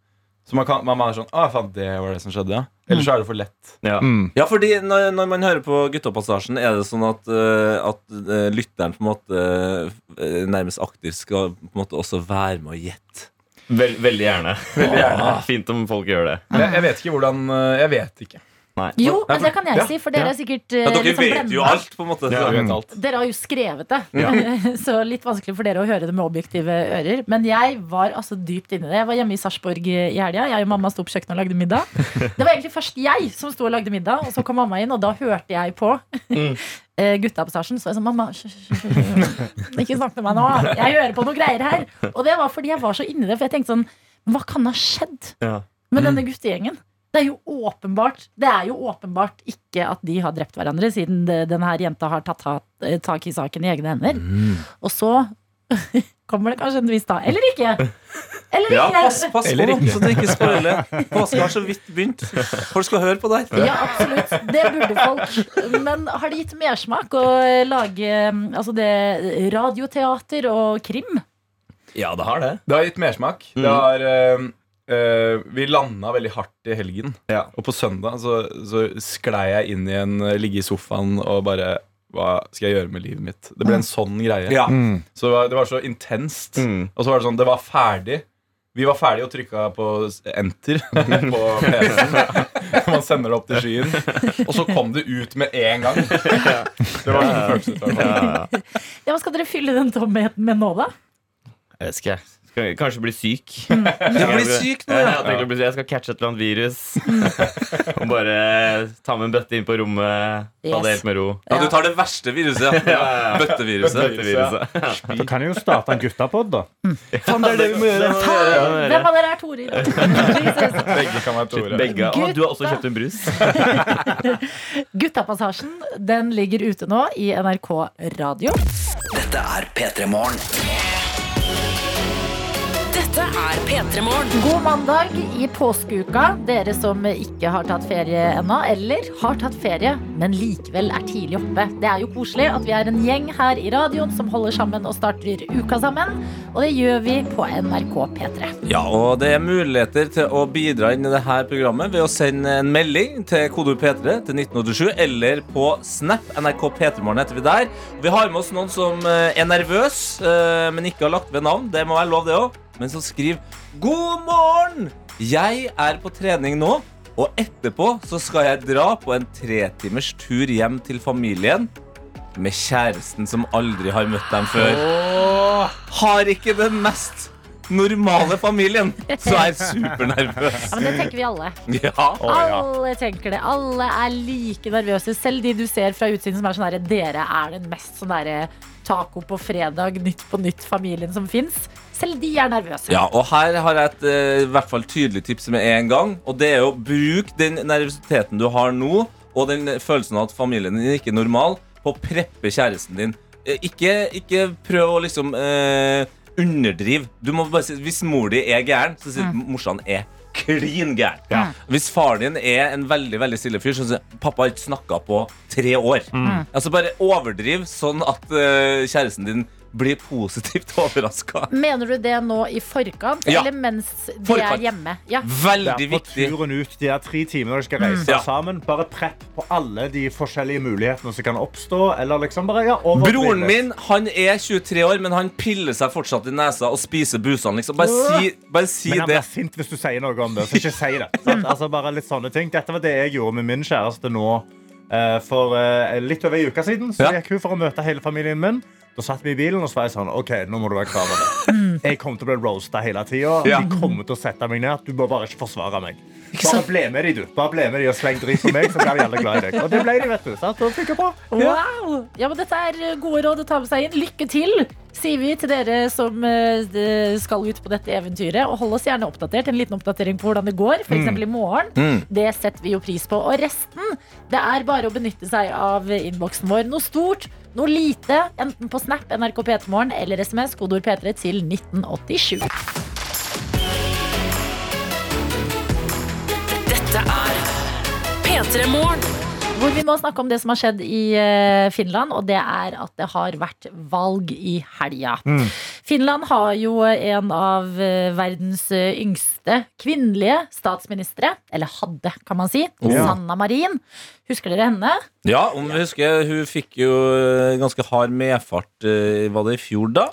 Så man, kan, man er sånn Å, faen, det var det som skjedde, ja. Eller så er det for lett. Ja. Ja, fordi når, når man hører på Guttapassasjen, er det sånn at, eh, at eh, lytteren på en måte nærmest aktivt skal på en måte også være med å gjette Vel, veldig gjerne. Veldig gjerne. Ah, Fint om folk gjør det. Jeg, jeg vet ikke hvordan eh, Jeg vet ikke. Nei. Jo, men det kan jeg Ja, si, for dere ja. er sikkert eh, Ja, dere litt sånn vet jo alt, på en måte. Ja, alt. Dere har jo skrevet det, Ja. så litt vanskelig for dere å høre det med objektive ører. Men jeg var altså dypt inni det. Jeg var hjemme i Sarpsborg i helga. Jeg og mamma sto på kjøkkenet og lagde middag. Det var egentlig først jeg som sto og lagde middag, og så kom mamma inn, og da hørte jeg på Gutta på stasjen Så jeg sånn, mamma, ikke snakk med meg nå. Jeg hører på noe greier her. Og det var fordi jeg var så inni det, for jeg tenkte sånn Hva kan ha skjedd Ja. med denne guttegjengen? Det er jo åpenbart Det er jo åpenbart ikke at de har drept hverandre, siden denne her jenta har tatt eh, tak i saken i egne hender. Og så kommer det kanskje en tvist da. Eller ikke. Eller Ja, ikke. pass, pass på, Eller ikke. så det ikke spoiler. Påsken har så vidt begynt. Folk skal høre på deg. Ja, absolutt. Det burde folk. Men har det gitt mersmak å lage altså det, radioteater og krim? Ja, det har det. Det har gitt mersmak. Mm. Det har eh, eh, Vi landa veldig hardt i helgen. Ja. Og på søndag så, så sklei jeg inn i en Ligge i sofaen og bare Hva skal jeg gjøre med livet mitt? Det ble en sånn greie. Ja. Så det var, det var så intenst. Mm. Og så var det sånn Det var ferdig. Vi var ferdige og trykka på enter på PC-en. Man sender det opp til skyen. Og så kom det ut med en gang. Det var sånn følelse. Ja, Hva skal dere fylle den tomheten med nå, da? Jeg vet ikke. Kanskje bli syk. Ja, bli syk nå, ja. Jeg, jeg skal catche et eller annet virus. og bare ta med en bøtte inn på rommet. Ta det helt med ro. Ja, du tar det verste viruset. Ja. Bøtteviruset. Bøtteviruset. Du kan jo starte en guttapod, da. Fan, det er det vi må gjøre. Hvem av dere er Tore? Begge kan være Tore. Begge. Å, du har også kjøpt en brus? Guttapassasjen den ligger ute nå i NRK Radio. Dette er P3 Morgen. Dette er P3 Morgen. God mandag i påskeuka. Dere som ikke har tatt ferie ennå, eller har tatt ferie, men likevel er tidlig oppe. Det er jo koselig at vi er en gjeng her i radioen som holder sammen og starter uka sammen. Og det gjør vi på NRK P3. Ja, og det er muligheter til å bidra inn i dette programmet ved å sende en melding til kodeord P3 til 1987 eller på Snap. NRK P3morgen heter vi der. Vi har med oss noen som eh, er nervøs, eh, men ikke har lagt ved navn. Det må være lov, det òg. Men så skriver God morgen! Jeg er på trening nå, og etterpå så skal jeg dra på en tretimers tur hjem til familien med kjæresten som aldri har møtt dem før. Har ikke den mest normale familien, så er supernervøs. Ja, men det tenker vi alle. Ja. Alle tenker det. Alle er like nervøse. Selv de du ser fra utsiden som er sånn herre Dere er den mest sånn derre taco på fredag, Nytt på nytt-familien som fins. Selv de er nervøse. Ja, og her har jeg et eh, hvert fall tydelig tips med en gang. Og det er å bruke den nervøsiteten du har nå, og den følelsen av at familien din ikke er normal, på å preppe kjæresten din. Eh, Ikke, ikke prøv å liksom eh, underdrive. Du må bare si, Hvis mor di er gæren, så sier mm. morsan er klin gæren. Hvis far din er en veldig veldig stille fyr, så sier pappa har ikke snakka på tre år. Altså Bare overdriv sånn at uh, kjæresten din blir positivt overraska. Mener du det nå i forkant, Ja. eller mens de Forkant. er hjemme? Ja. Veldig Der viktig. turen ut de er tre timer når de skal reise Ja. sammen. Bare prepp på alle de forskjellige mulighetene som kan oppstå. Eller liksom bare, ja, Broren min han er 23 år, men han piller seg fortsatt i nesa og spiser busene. Liksom. Bare si, bare si Men han det. blir sint hvis du sier noe om det. Så ikke si det. Altså bare litt sånne ting Dette var det jeg gjorde med min kjæreste nå eh, for eh, litt over en uke siden. Så Ja. gikk hun for å møte hele familien min. Da satt vi i bilen og så var jeg sånn OK, nå må du være klar over det. Jeg kommer til å bli roasta hele tida. Ja. De kommer til å sette meg ned. Du må bare ikke forsvare meg. Bare ble med de, du. Bare ble med de og sleng dritt på meg, så blir de alle glad i deg. Og det ble de, vet du. Sant? Og jeg på. Wow! Ja, men Dette er eh, gode råd å ta med seg inn. Lykke til, sier vi til dere som eh, skal ut på dette eventyret. Og hold oss gjerne oppdatert. En liten oppdatering på hvordan det går, f.eks. i morgen. Mm. Det setter vi jo pris på. Og resten, det er bare å benytte seg av innboksen vår. Noe stort, noe lite, enten på Snap, NRK P3morgen eller SMS, kodord P3 til 1987. Dette er P3 Morgen. Hvor vi må snakke om det som har skjedd i eh, Finland, og det er at det har vært valg i helga. Finland har jo en av eh, verdens eh, yngste kvinnelige statsministre. Eller hadde, kan man si. Ja. Sanna Marin. Husker dere henne? Ja, om vi husker, Hun fikk jo ganske hard medfart Var det i fjor, da?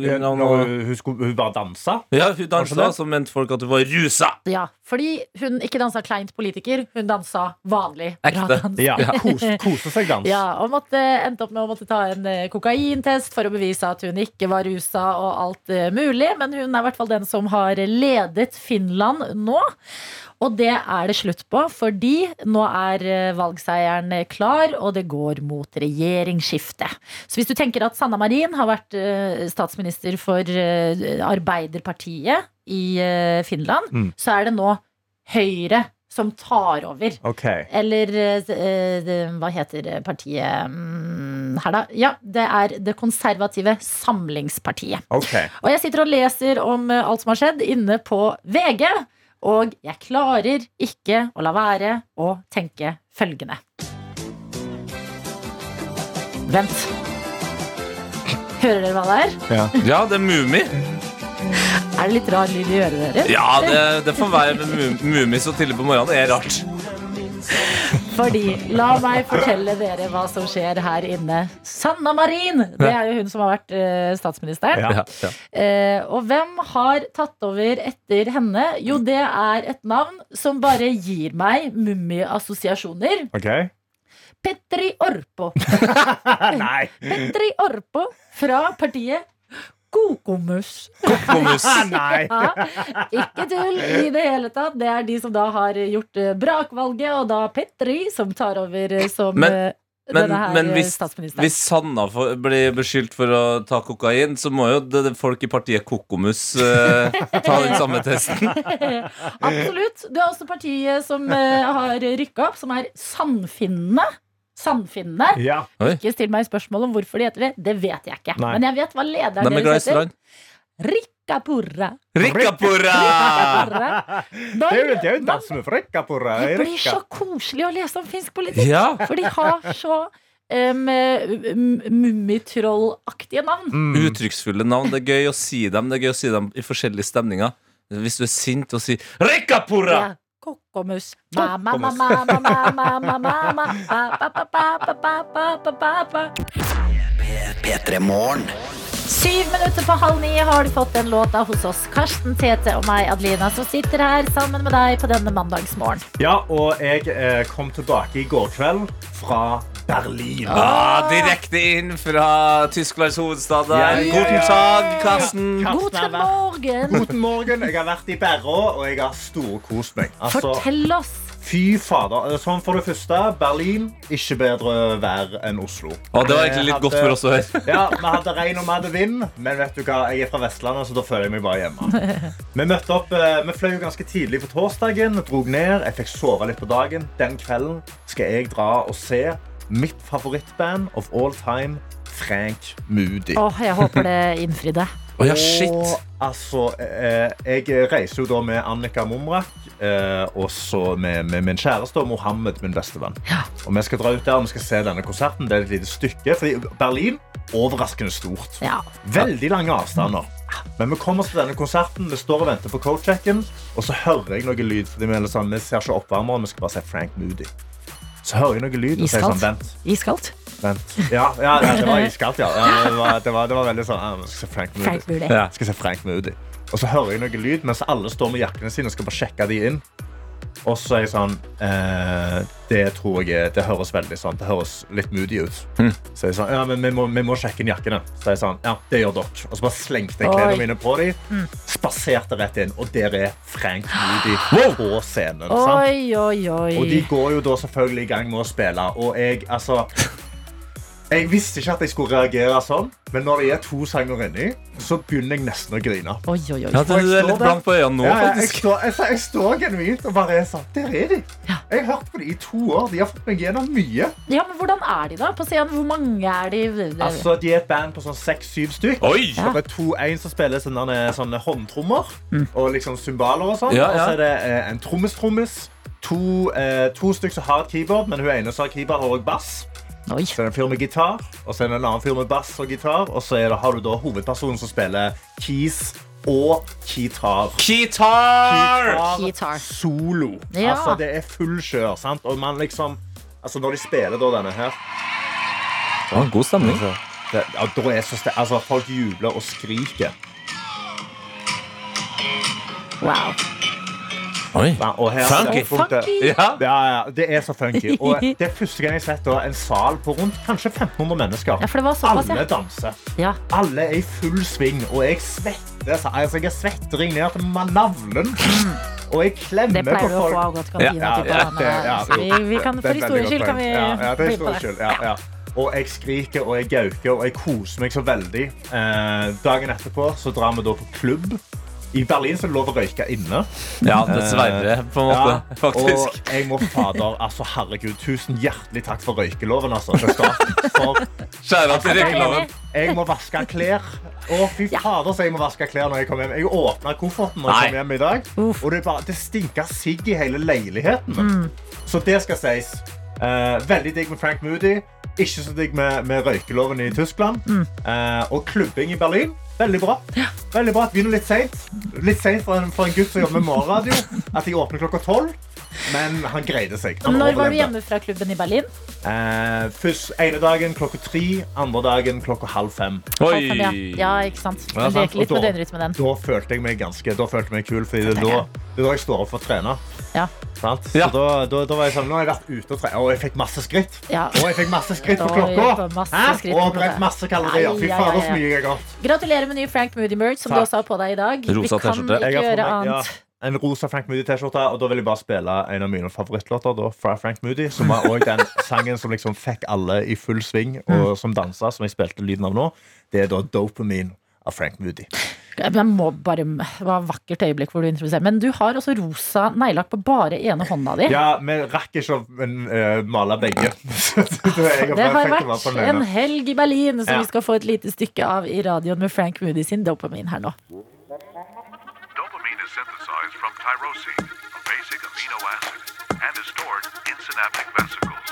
Grunn av noe hun, hun, skulle, hun bare dansa. Ja, hun dansa, så mente folk at hun var rusa. Ja, fordi hun ikke dansa kleint politiker, hun dansa vanlig bra dans. Ja, kos, Kose seg dans. Ja, og måtte, endte opp med å måtte ta en eh, kokaintest for å bevise at hun ikke var rusa og alt eh, mulig. Men hun er i hvert fall den som har ledet Finland nå. Og det er det slutt på, fordi nå er eh, valgseieren klar, og det går mot regjeringsskifte. Så hvis du tenker at Sanna Marin har vært eh, statsminister for eh, Arbeiderpartiet i Finland, Mm. så er det nå Høyre som tar over. Okay. Eller hva heter partiet mm, her, da? Ja, det er Det konservative Samlingspartiet. Okay. Og jeg sitter og leser om alt som har skjedd inne på VG, og jeg klarer ikke å la være å tenke følgende. Vent. Hører dere hva det er? Ja. Ja, det er Mummi. Er det litt rar lyd i øret deres? Ja, det, det får være Mummi så tidlig på morgenen. Det er rart. Fordi, la meg fortelle dere hva som skjer her inne. Sanna Marin! Det er jo hun som har vært uh, statsministeren. Ja, ja. Uh, og hvem har tatt over etter henne? Jo, det er et navn som bare gir meg mummiassosiasjoner. Okay. Petri Orpo. Nei. Petri Orpo fra partiet Kokomus. Kokomus. Nei. Ja, ikke tull i det hele tatt. Det er de som da har gjort eh, brakvalget, og da Petri som tar over eh, som Men- eh, Men, men hvis, hvis Sanna blir beskyldt for å ta kokain, så må jo det, det folk i partiet Kokomus uh, ta den samme testen. Absolutt. Du har også partiet som uh, har rykka opp, som er Sannfinnene. Sannfinnene. Ja. Ikke still meg spørsmål om hvorfor de heter det. Det vet jeg ikke. Nei. Men jeg vet hva lederen Nei, er deres heter. Rikkapurra. Rikkapurra! Det er jo, det er jo dans med rikkapurra. det. Det blir så koselig å lese om finsk politikk. Ja. For de har så um, mummitrollaktige navn. Mm. Uttrykksfulle navn. Det er gøy å si dem Det er gøy å si dem i forskjellige stemninger. Hvis du er sint og sier 'Rikkapurra'! Ja. Kokkomus. Kokkomus. P3 Syv minutter på halv ni har du fått den låta hos oss. Karsten, Tete og meg, Adelina, som sitter her sammen med deg på denne mandagsmorgen. Ja, og jeg eh, kom tilbake i går kveld fra Berlin. Ah, direkte inn fra Tysklands hovedstad. der. Ja, ja, Guten tag, Karsten. Vært- morgen! Guten morgen. Jeg har vært i Berro, og jeg har storkost meg. Altså, Fortell oss. Fy fader. Sånn for det første, Berlin ikke bedre vær enn Oslo. Å, det var egentlig litt hadde, godt for oss å høre. Ja, Vi hadde regn og vi hadde vind, men vet du hva, jeg er fra Vestlandet, så da føler jeg meg bare hjemme. Vi møtte opp, eh, vi fløy ganske tidlig på torsdagen, drog ned. Jeg fikk sove litt på dagen. Den kvelden skal jeg dra og se mitt favorittband of all time, Frank Moody. Åh, jeg håper det innfridde. Oh, ja, shit. Og altså, eh, jeg reiser jo da med Annika Mumrak eh, og så med, med min kjæreste og Mohammed, min bestevenn. Og vi skal dra ut der og vi skal se denne konserten. Det er et lite stykke. Fordi Berlin overraskende stort. Ja. Veldig lange avstander. Men vi kommer oss til denne konserten, vi står og venter på coachecken, og så hører jeg noe lyd. Fordi vi, er sånn, vi ser ikke oppvarmeren, vi skal bare se Frank Moody. Så hører jeg noe lyd, sånn, Iskaldt. vent. Iskaldt. Vent. Ja, ja, det var iskaldt, ja. ja det, var, det, var, det var veldig sånn skal se Frank Moody. Frank Moody. Ja. Skal se Frank Moody. Og så hører jeg noe lyd mens alle står med jakkene sine og skal bare sjekke de inn. Og så er jeg sånn eh, Det tror jeg Det høres veldig sånn Det høres litt moody ut. Mm. Så jeg sånn, ja, men vi må, vi må sjekke inn jakkene. Så jeg sånn, ja, det gjør dere. Og så bare slengte jeg klærne mine på dem. Spaserte rett inn, og der er Frank Moody på scenen. Oi, oi, oi. Og de går jo da selvfølgelig i gang med å spille. Og jeg, altså Jeg visste ikke at jeg skulle reagere sånn, men når det er to sanger inni, så begynner jeg nesten å grine. Oi, oi, oi. Ja, du, er litt blank på øynene nå, Ja, ja, jeg, faktisk. står, jeg, jeg står genuint og bare er sånn Der er de! Jeg har hørt på dem i to år. De har fått meg gjennom mye. Ja, men Hvordan er de da på scenen? Hvor mange er de? Altså, De er et band på sånn seks-syv stykk. Oi! Det er to, En som spiller sånne, sånne håndtrommer og liksom cymbaler og sånn. Ja, ja. Og så er det eh, en trommis-trommis. To, eh, to stykker som har et keyboard, men hun ene som har keyboard, har også bass. Oi. Så er det en fyr med gitar, og så er det en annen fyr med bass og gitar. Og så er det, har du da hovedpersonen som spiller keys og kitar. Kitar! kitar Solo. Ja. Altså, det er full kjør. sant? Og man liksom Altså, når de spiller da denne her en god stemning. det, ja, da er så altså, Folk jubler og skriker. Wow. Oi. Ja, og her, Funky. Funky. Ja. Ja, det er så funky. Og det er første gang jeg har sett en sal på rundt kanskje 1500 mennesker. Ja, for det var såpass, Alle ja. danser. ja. Alle er i full sving, og jeg svetter. så- Altså, jeg svetter ned til navlen. Og jeg klemmer Det pleier på å folk. få av godt kantina. Ja, tipper ja, ja, vi, vi kan, for historiens skyld kan vi ja, ja, det er bli på det. ja. Og jeg skriker og jeg gauker og jeg koser meg så veldig. Eh, dagen etterpå så drar vi da på klubb. I Berlin så er det lov å røyke inne. Ja, dessverre, på en måte. Ja, Faktisk. Og jeg må fader, altså herregud, tusen hjertelig takk for røykeloven, altså. til staten. For Kjære til røykeloven. jeg må vaske klær. Å, fy fader, så jeg må vaske klær når jeg kommer hjem. Jeg åpna kofferten når jeg kom hjem i dag, og det, bare, det stinker sigg i hele leiligheten. Så det skal sies. Uh, veldig digg med Frank Moody. Ikke så digg med, med røykeloven i Tyskland. Eh, og klubbing i Berlin. Veldig bra. Veldig bra. Begynner litt seint. Litt seint for, for en gutt som jobber med morgenradio. At jeg åpner klokka tolv. Men han greide seg. Han Når var du hjemme fra klubben i Berlin? Eh, først ene dagen klokka tre, andre dagen klokka halv fem. Halv fem, ja. Ja, ikke sant. Ja, sant. leker litt da, med døgnrytmen den. Da følte jeg meg ganske Da følte jeg meg kul, fordi det er da, da jeg står opp for å trene. Ja. Sant? Ja. Så da, da, da var jeg sånn Nå har jeg vært ute og trent, og jeg fikk masse skritt. Ja. Og jeg fikk masse skritt på klokka. skritt Og brent masse kalorier. Fy fader, så mye jeg har gått. Gratulerer med ny Frank Moody merch, som du også har på deg i dag. Rosa Vi kan ikke gjøre annet. En rosa Frank Moody-T-skjorte, og da vil jeg bare spille en av mine favorittlåter da, fra Frank Moody. Som var også den sangen som liksom fikk alle i full sving, Mm. og som dansa, som jeg spilte lyden av nå. Det er da Dopamine av Frank Moody. Jeg må bare, det var et vakkert øyeblikk hvor du introduserer. Men du har også rosa neglelakk på bare ene hånda di. Ja, vi rakk ikke å uh, male begge. Det, har vært en helg i Berlin som Ja. vi skal få et lite stykke av i radioen med Frank Moody sin dopamin her nå. Dopamine is synthesized from tyrosine, a basic amino acid, and is stored in synaptic vesicles.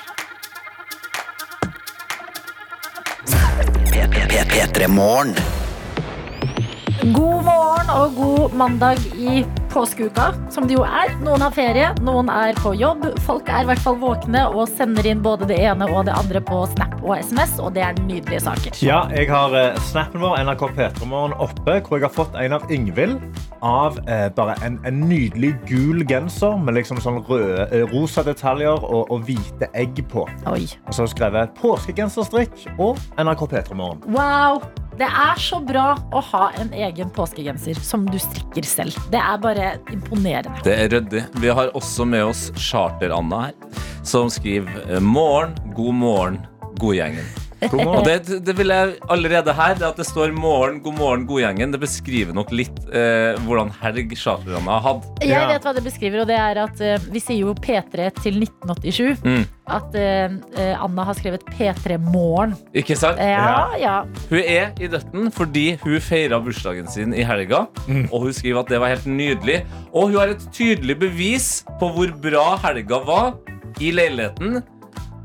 God morgen og god mandag i påskeuka, som det jo er. Noen har ferie, noen er på jobb. Folk er i hvert fall våkne og sender inn både det ene og det andre på Snap og SMS, og det er nydelige saker. Ja, jeg har eh, snappen vår, NRK P3morgen, oppe, hvor jeg har fått en av Yngvild av eh, bare en, en nydelig gul genser med liksom sånn røde, eh, rosa detaljer og, og hvite egg på. Oi. Og så har jeg skrevet påskegenserstrikk og NRK P3morgen. Wow! Det er så bra å ha en egen påskegenser som du strikker selv. Det er bare imponerende. Det er ryddig. Vi har også med oss Charter-Anna her, som skriver Morgen, god morgen, godgjengen. Og det, det vil jeg allerede her, det at det står 'morgen, god morgen, godgjengen', det beskriver nok litt eh, hvordan helg Charter-Anna har hatt. Jeg vet hva det beskriver, og det er at eh, vi sier jo P3 til 1987. Mm. At eh, eh, Anna har skrevet P3 Morgen. Ikke sant? Ja, ja. Hun er i døtten fordi hun feira bursdagen sin i helga. Og hun skriver at det var helt nydelig. Og hun har et tydelig bevis på hvor bra helga var i leiligheten.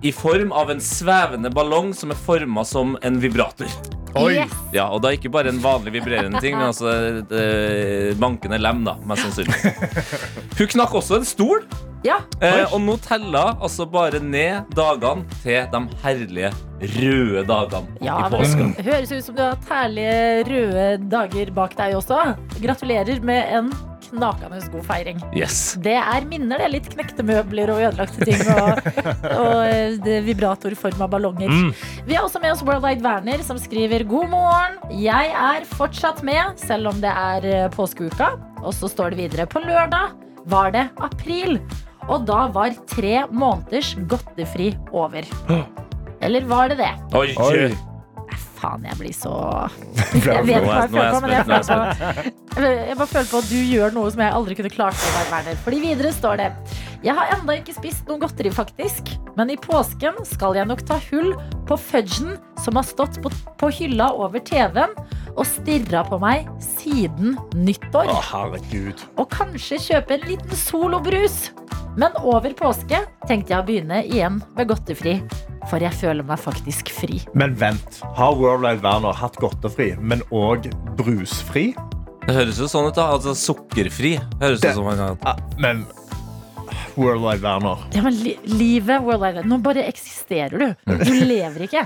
I form av en svevende ballong som er forma som en vibrator. Oi. Yes. Ja, Og da ikke bare en vanlig vibrerende ting, men altså et eh, bankende lem, da, mest sannsynlig. Hun knakk også en stol. Ja. Eh, og nå teller altså bare ned dagene til de herlige røde dagene Ja, i påsken. det høres ut som du har hatt herlige røde dager bak deg også. Gratulerer med en knakende god feiring. Yes. Det er minner, det. Litt knekte møbler og ødelagte ting. Og, og eh, vibratorforma ballonger. Vi har også med oss Worldwide Werner, som skriver God morgen. Jeg er fortsatt med, selv om det er eh, påskeuka. Og så står det videre på lørdag var det april. Og da var tre måneders godtefri over. Eller var det det? Oi, Oi. Faen, jeg blir så Jeg vet hva jeg er føler på, men jeg, er føler på, jeg bare føler på at du gjør noe som jeg aldri kunne klart. å være. Fordi videre står det Jeg har enda ikke spist noe godteri, faktisk. Men i påsken skal jeg nok ta hull på fudgen som har stått på, på hylla over TV-en og stirra på meg siden nyttår. Å, herregud. Og kanskje kjøpe en liten solobrus. Men over påske tenkte jeg å begynne igjen med godtefri. For jeg føler meg faktisk fri. Men vent. Har Worldwide Werner hatt godtefri, men òg brusfri? Det høres jo sånn ut, da. Altså sukkerfri. Høres Det- ut som han har hatt. men Worldwide Werner Ja, men li livet, worldwide, nå bare eksisterer du. Du lever ikke.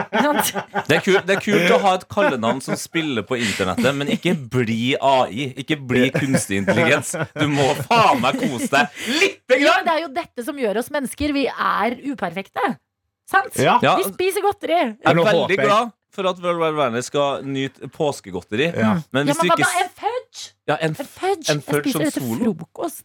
Det er, kult, det er kult å ha et kallenavn som spiller på internettet, men ikke bli AI. Ikke bli kunstig intelligens. Du må faen meg kose deg lite Ja, grann! det er jo dette som gjør oss mennesker. Vi er uperfekte. Sant? Ja. Ja. Vi spiser godteri. Jeg er veldig glad for at World Wide Werner skal nyte påskegodteri. Ja. Men Ja, men du hva ikke da? En fudge? ja, en, En fudge? en fudge jeg som spiser det til solo? frokost.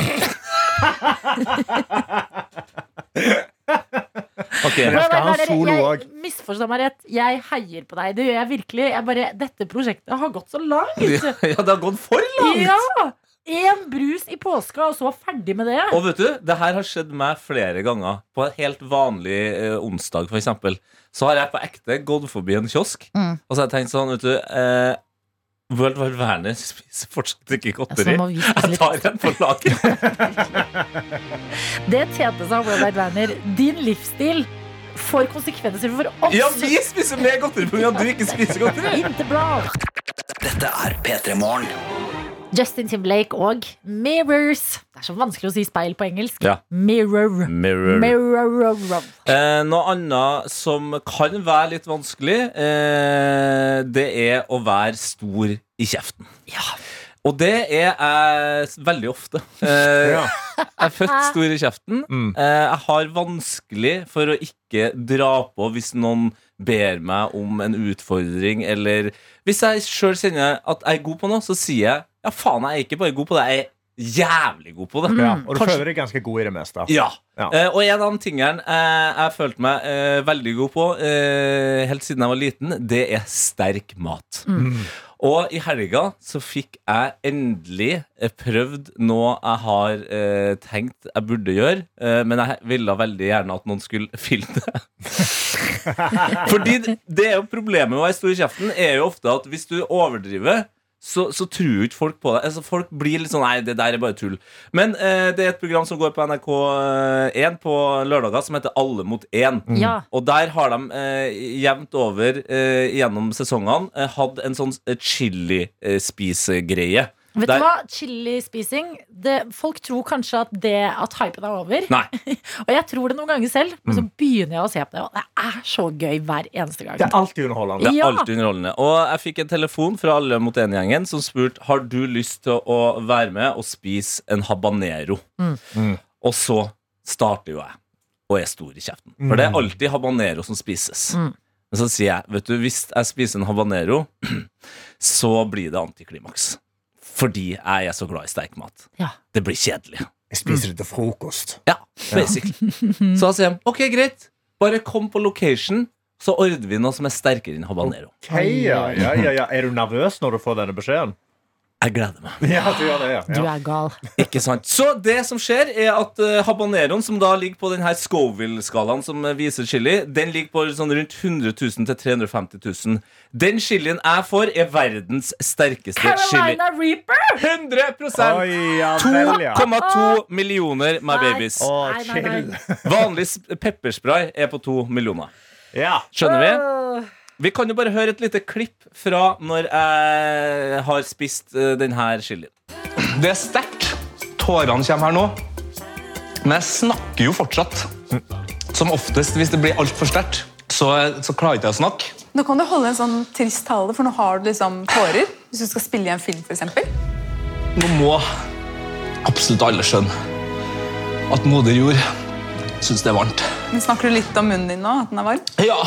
Ok. Men jeg skal ha en solo jeg- òg. Misforstå meg rett. Jeg heier på deg. Det gjør jeg virkelig. Jeg bare, dette prosjektet har gått så langt. Ja, det har gått for langt! Ja! Én brus i påska, og så ferdig med det. Og vet du, det her har skjedd meg flere ganger. På en helt vanlig eh, onsdag, eksempel. Så har jeg på ekte gått forbi en kiosk, Mm. og så har jeg tenkt sånn, vet du eh, World Wide Werner spiser fortsatt ikke godteri. Altså, Jeg tar en på lager. Det tjente seg, Robert Werner. Din livsstil får konsekvenser for oss. Ja, vi spiser mer godteri pga. at du ikke spiser godteri! Dette er P3 Morgen. Justin Timberlake og Mirrors. Det er så vanskelig å si speil på engelsk. Ja. Mirror. Mirror. Mirror. Eh, noe annet som kan være litt vanskelig, eh, det er å være stor i kjeften. Og det er jeg veldig ofte. Eh, Ja. Jeg er født stor i kjeften. Mm. Eh, jeg har vanskelig for å ikke dra på hvis noen ber meg om en utfordring, eller hvis jeg sjøl kjenner at jeg er god på noe, så sier jeg ja, faen, jeg er ikke bare god på det, jeg er jævlig god på det. Ja, og du Kanskje- føler deg ganske god i det meste. ja. Ja. Eh, og en av de tingene eh, jeg følte meg eh, veldig god på eh, helt siden jeg var liten, det er sterk mat. Og i helga så fikk jeg endelig prøvd noe jeg har eh, tenkt jeg burde gjøre, eh, men jeg ville veldig gjerne at noen skulle filme det. Fordi det, er jo problemet med å være stor i kjeften, er jo ofte at hvis du overdriver så, så tror ikke folk på deg. Altså, folk blir litt sånn Nei, det der er bare tull. Men eh, det er et program som går på NRK1 på lørdager, som heter Alle mot én. Ja. Og der har de eh, jevnt over eh, gjennom sesongene eh, hatt en sånn eh, chili-spisegreie. Vet du hva? Chilispising det, Folk tror kanskje at, det, at hypen er over. Nei. Og jeg tror det noen ganger selv, men så begynner jeg å se på det, og det er så gøy hver eneste gang. Det er alltid underholdende. Det er alltid underholdende. Og jeg fikk en telefon fra Alle mot én-gjengen som spurte Har du lyst til å være med og spise en habanero. Mm. Og så starter jo jeg og er stor i kjeften. For det er alltid habanero som spises. Mm. Men så sier jeg vet du, hvis jeg spiser en habanero, så blir det antiklimaks. Fordi jeg er så glad i sterk mat. Ja. Det blir kjedelig. Jeg spiser det til frokost. Ja, basically. Så da sier de ok, greit, bare kom på location, så ordner vi noe som er sterkere enn habanero. Okay, ja, ja, ja, ja. Er du nervøs når du får denne beskjeden? Jeg gleder meg. Ja, du gjør det, ja. Du er gal. Ikke sant? Så det som skjer, er at uh, habaneroen, som da ligger på denne Scoville-skalaen som eh, viser chili, den ligger på sånn rundt 100 000 til 350 000. Den chilien jeg får, er verdens sterkeste chili. Carolina Reaper! 100 Oi, ja vel, ja. 2,2 millioner, my Nei. babies. Å, Nei, nei, nei. chill. Vanlig s- pepperspray er på 2 millioner. Ja. Skjønner vi? Vi kan jo bare høre et lite klipp fra når jeg har spist uh, denne chilien. Det er sterkt. Tårene kommer her nå. Men jeg snakker jo fortsatt. Som oftest hvis det blir altfor sterkt, så, så klarer ikke jeg å snakke. Nå kan du holde en sånn trist tale, for nå har du liksom tårer. Hvis du skal spille i en film, for eksempel. Nå må absolutt alle skjønne at moder jord syns det er varmt. Men snakker du litt om munnen din nå? At den er varm? Ja.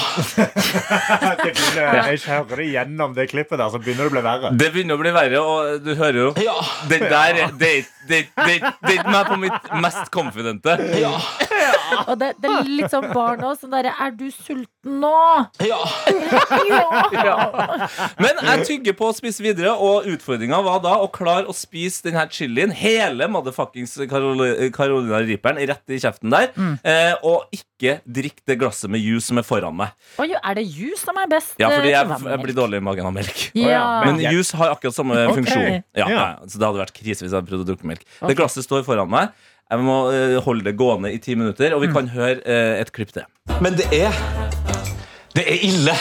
Det begynner, jeg hører igjennom det klippet der, så begynner det å bli verre. Det begynner å bli verre, og du hører jo Ja. Det der er- det, det, det, det er ikke meg på mitt mest confidente. Ja. Og det, det er litt sånn barn òg. Sånn derre Er du sulten nå? Ja. Ja! Men jeg tygger på å spise videre, og utfordringa var da å klare å spise denne chilien, hele motherfuckings Carol- Carolina Reaperen, rett i kjeften der, eh, og ikke drikke det glasset med juice som er foran meg. Oi, er det juice som er best? Ja, fordi jeg, jeg blir dårlig i magen av melk. Ja. Men juice har akkurat samme okay. funksjon. Ja, Ja. ja, så det hadde vært krise hvis jeg hadde prøvd å drukke melk. Okay. Det glasset står foran meg. Jeg må eh, holde det gående i ti minutter, og vi kan høre eh, et klipp til. Men det er Det er ille.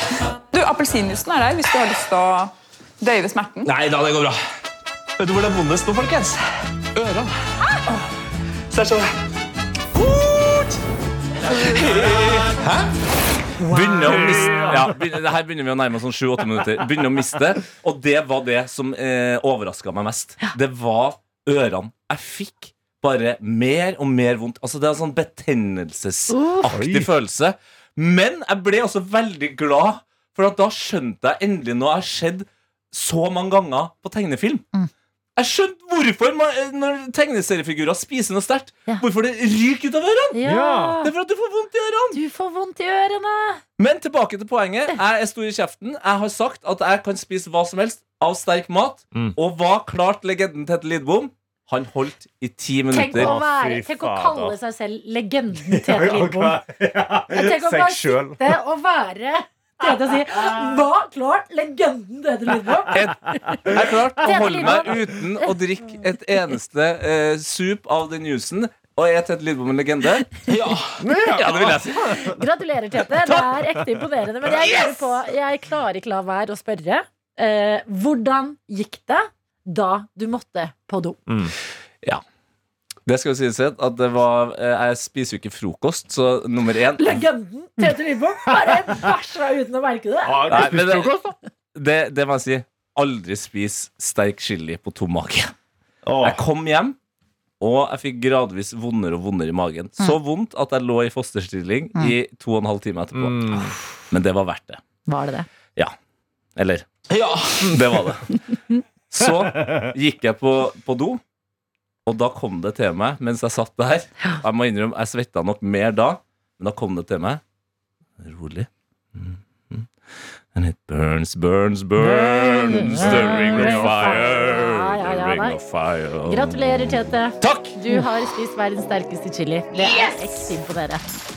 Du, Appelsinjuicen er der hvis du har lyst til å døyve smerten. Nei da, det går bra. Vet du hvor det er vondest nå, folkens? Ørene. Så det er sånn Hæ? Begynner å miste ja, begynner, Her begynner vi å nærme oss sånn 7-8 minutter. Begynner å miste Og det var det som eh, overraska meg mest. Det var ørene. Jeg fikk bare mer og mer vondt. Altså Det er en sånn betennelsesaktig følelse. Men jeg ble også veldig glad, for at da skjønte jeg endelig noe jeg har sett så mange ganger på tegnefilm. Jeg skjønte hvorfor man, når tegneseriefigurer spiser noe sterkt. Hvorfor det ryker ut av ørene. Ja. Det er for at du får vondt i ørene. Du får vondt i ørene. Men tilbake til poenget. Jeg er stor i kjeften. Jeg har sagt at jeg kan spise hva som helst av sterk mat. Og hva klarte legenden Tete Lidbom? Han holdt i ti Tenk minutter. å, være, tenk å kalle seg selv legenden Tete Lidbom. Tenk å bare sitte og være Tete å si Hva klart legenden Tete Lidbom? Jeg er klart å holde meg uten å drikke et eneste eh, sup av den juicen. Og er Tete Lidbom en legende? Ja. ja, det vil jeg si. Gratulerer, Tete. Det er ekte imponerende. Men jeg, yes! på, jeg klarer ikke la være å spørre. Eh, hvordan gikk det da du måtte på do? Ja. Det skal jo sies at det var eh, Jeg spiser jo ikke frokost, så nummer én Legenden Tete Lidbom bare bæsja uten å merke det. Nei, men det, det, det må jeg si. Aldri spis sterk chili på tom mage. Jeg kom hjem, og jeg fikk gradvis vondere og vondere i magen. Så vondt at jeg lå i fosterstilling Mm. i to og en halv time etterpå. Men det var verdt det. Var det det? Ja. Eller Ja, det var det. Så gikk jeg på, på do, og da kom det til meg mens jeg satt der. Jeg må innrømme, jeg svetta nok mer da, men da kom det til meg. Rolig. Mhm. And it burns, burns, burns, the ring of fire. Ja, ja, ja. Gratulerer, Tete. Takk! Du har spist verdens sterkeste chili. Det er ekte imponerende.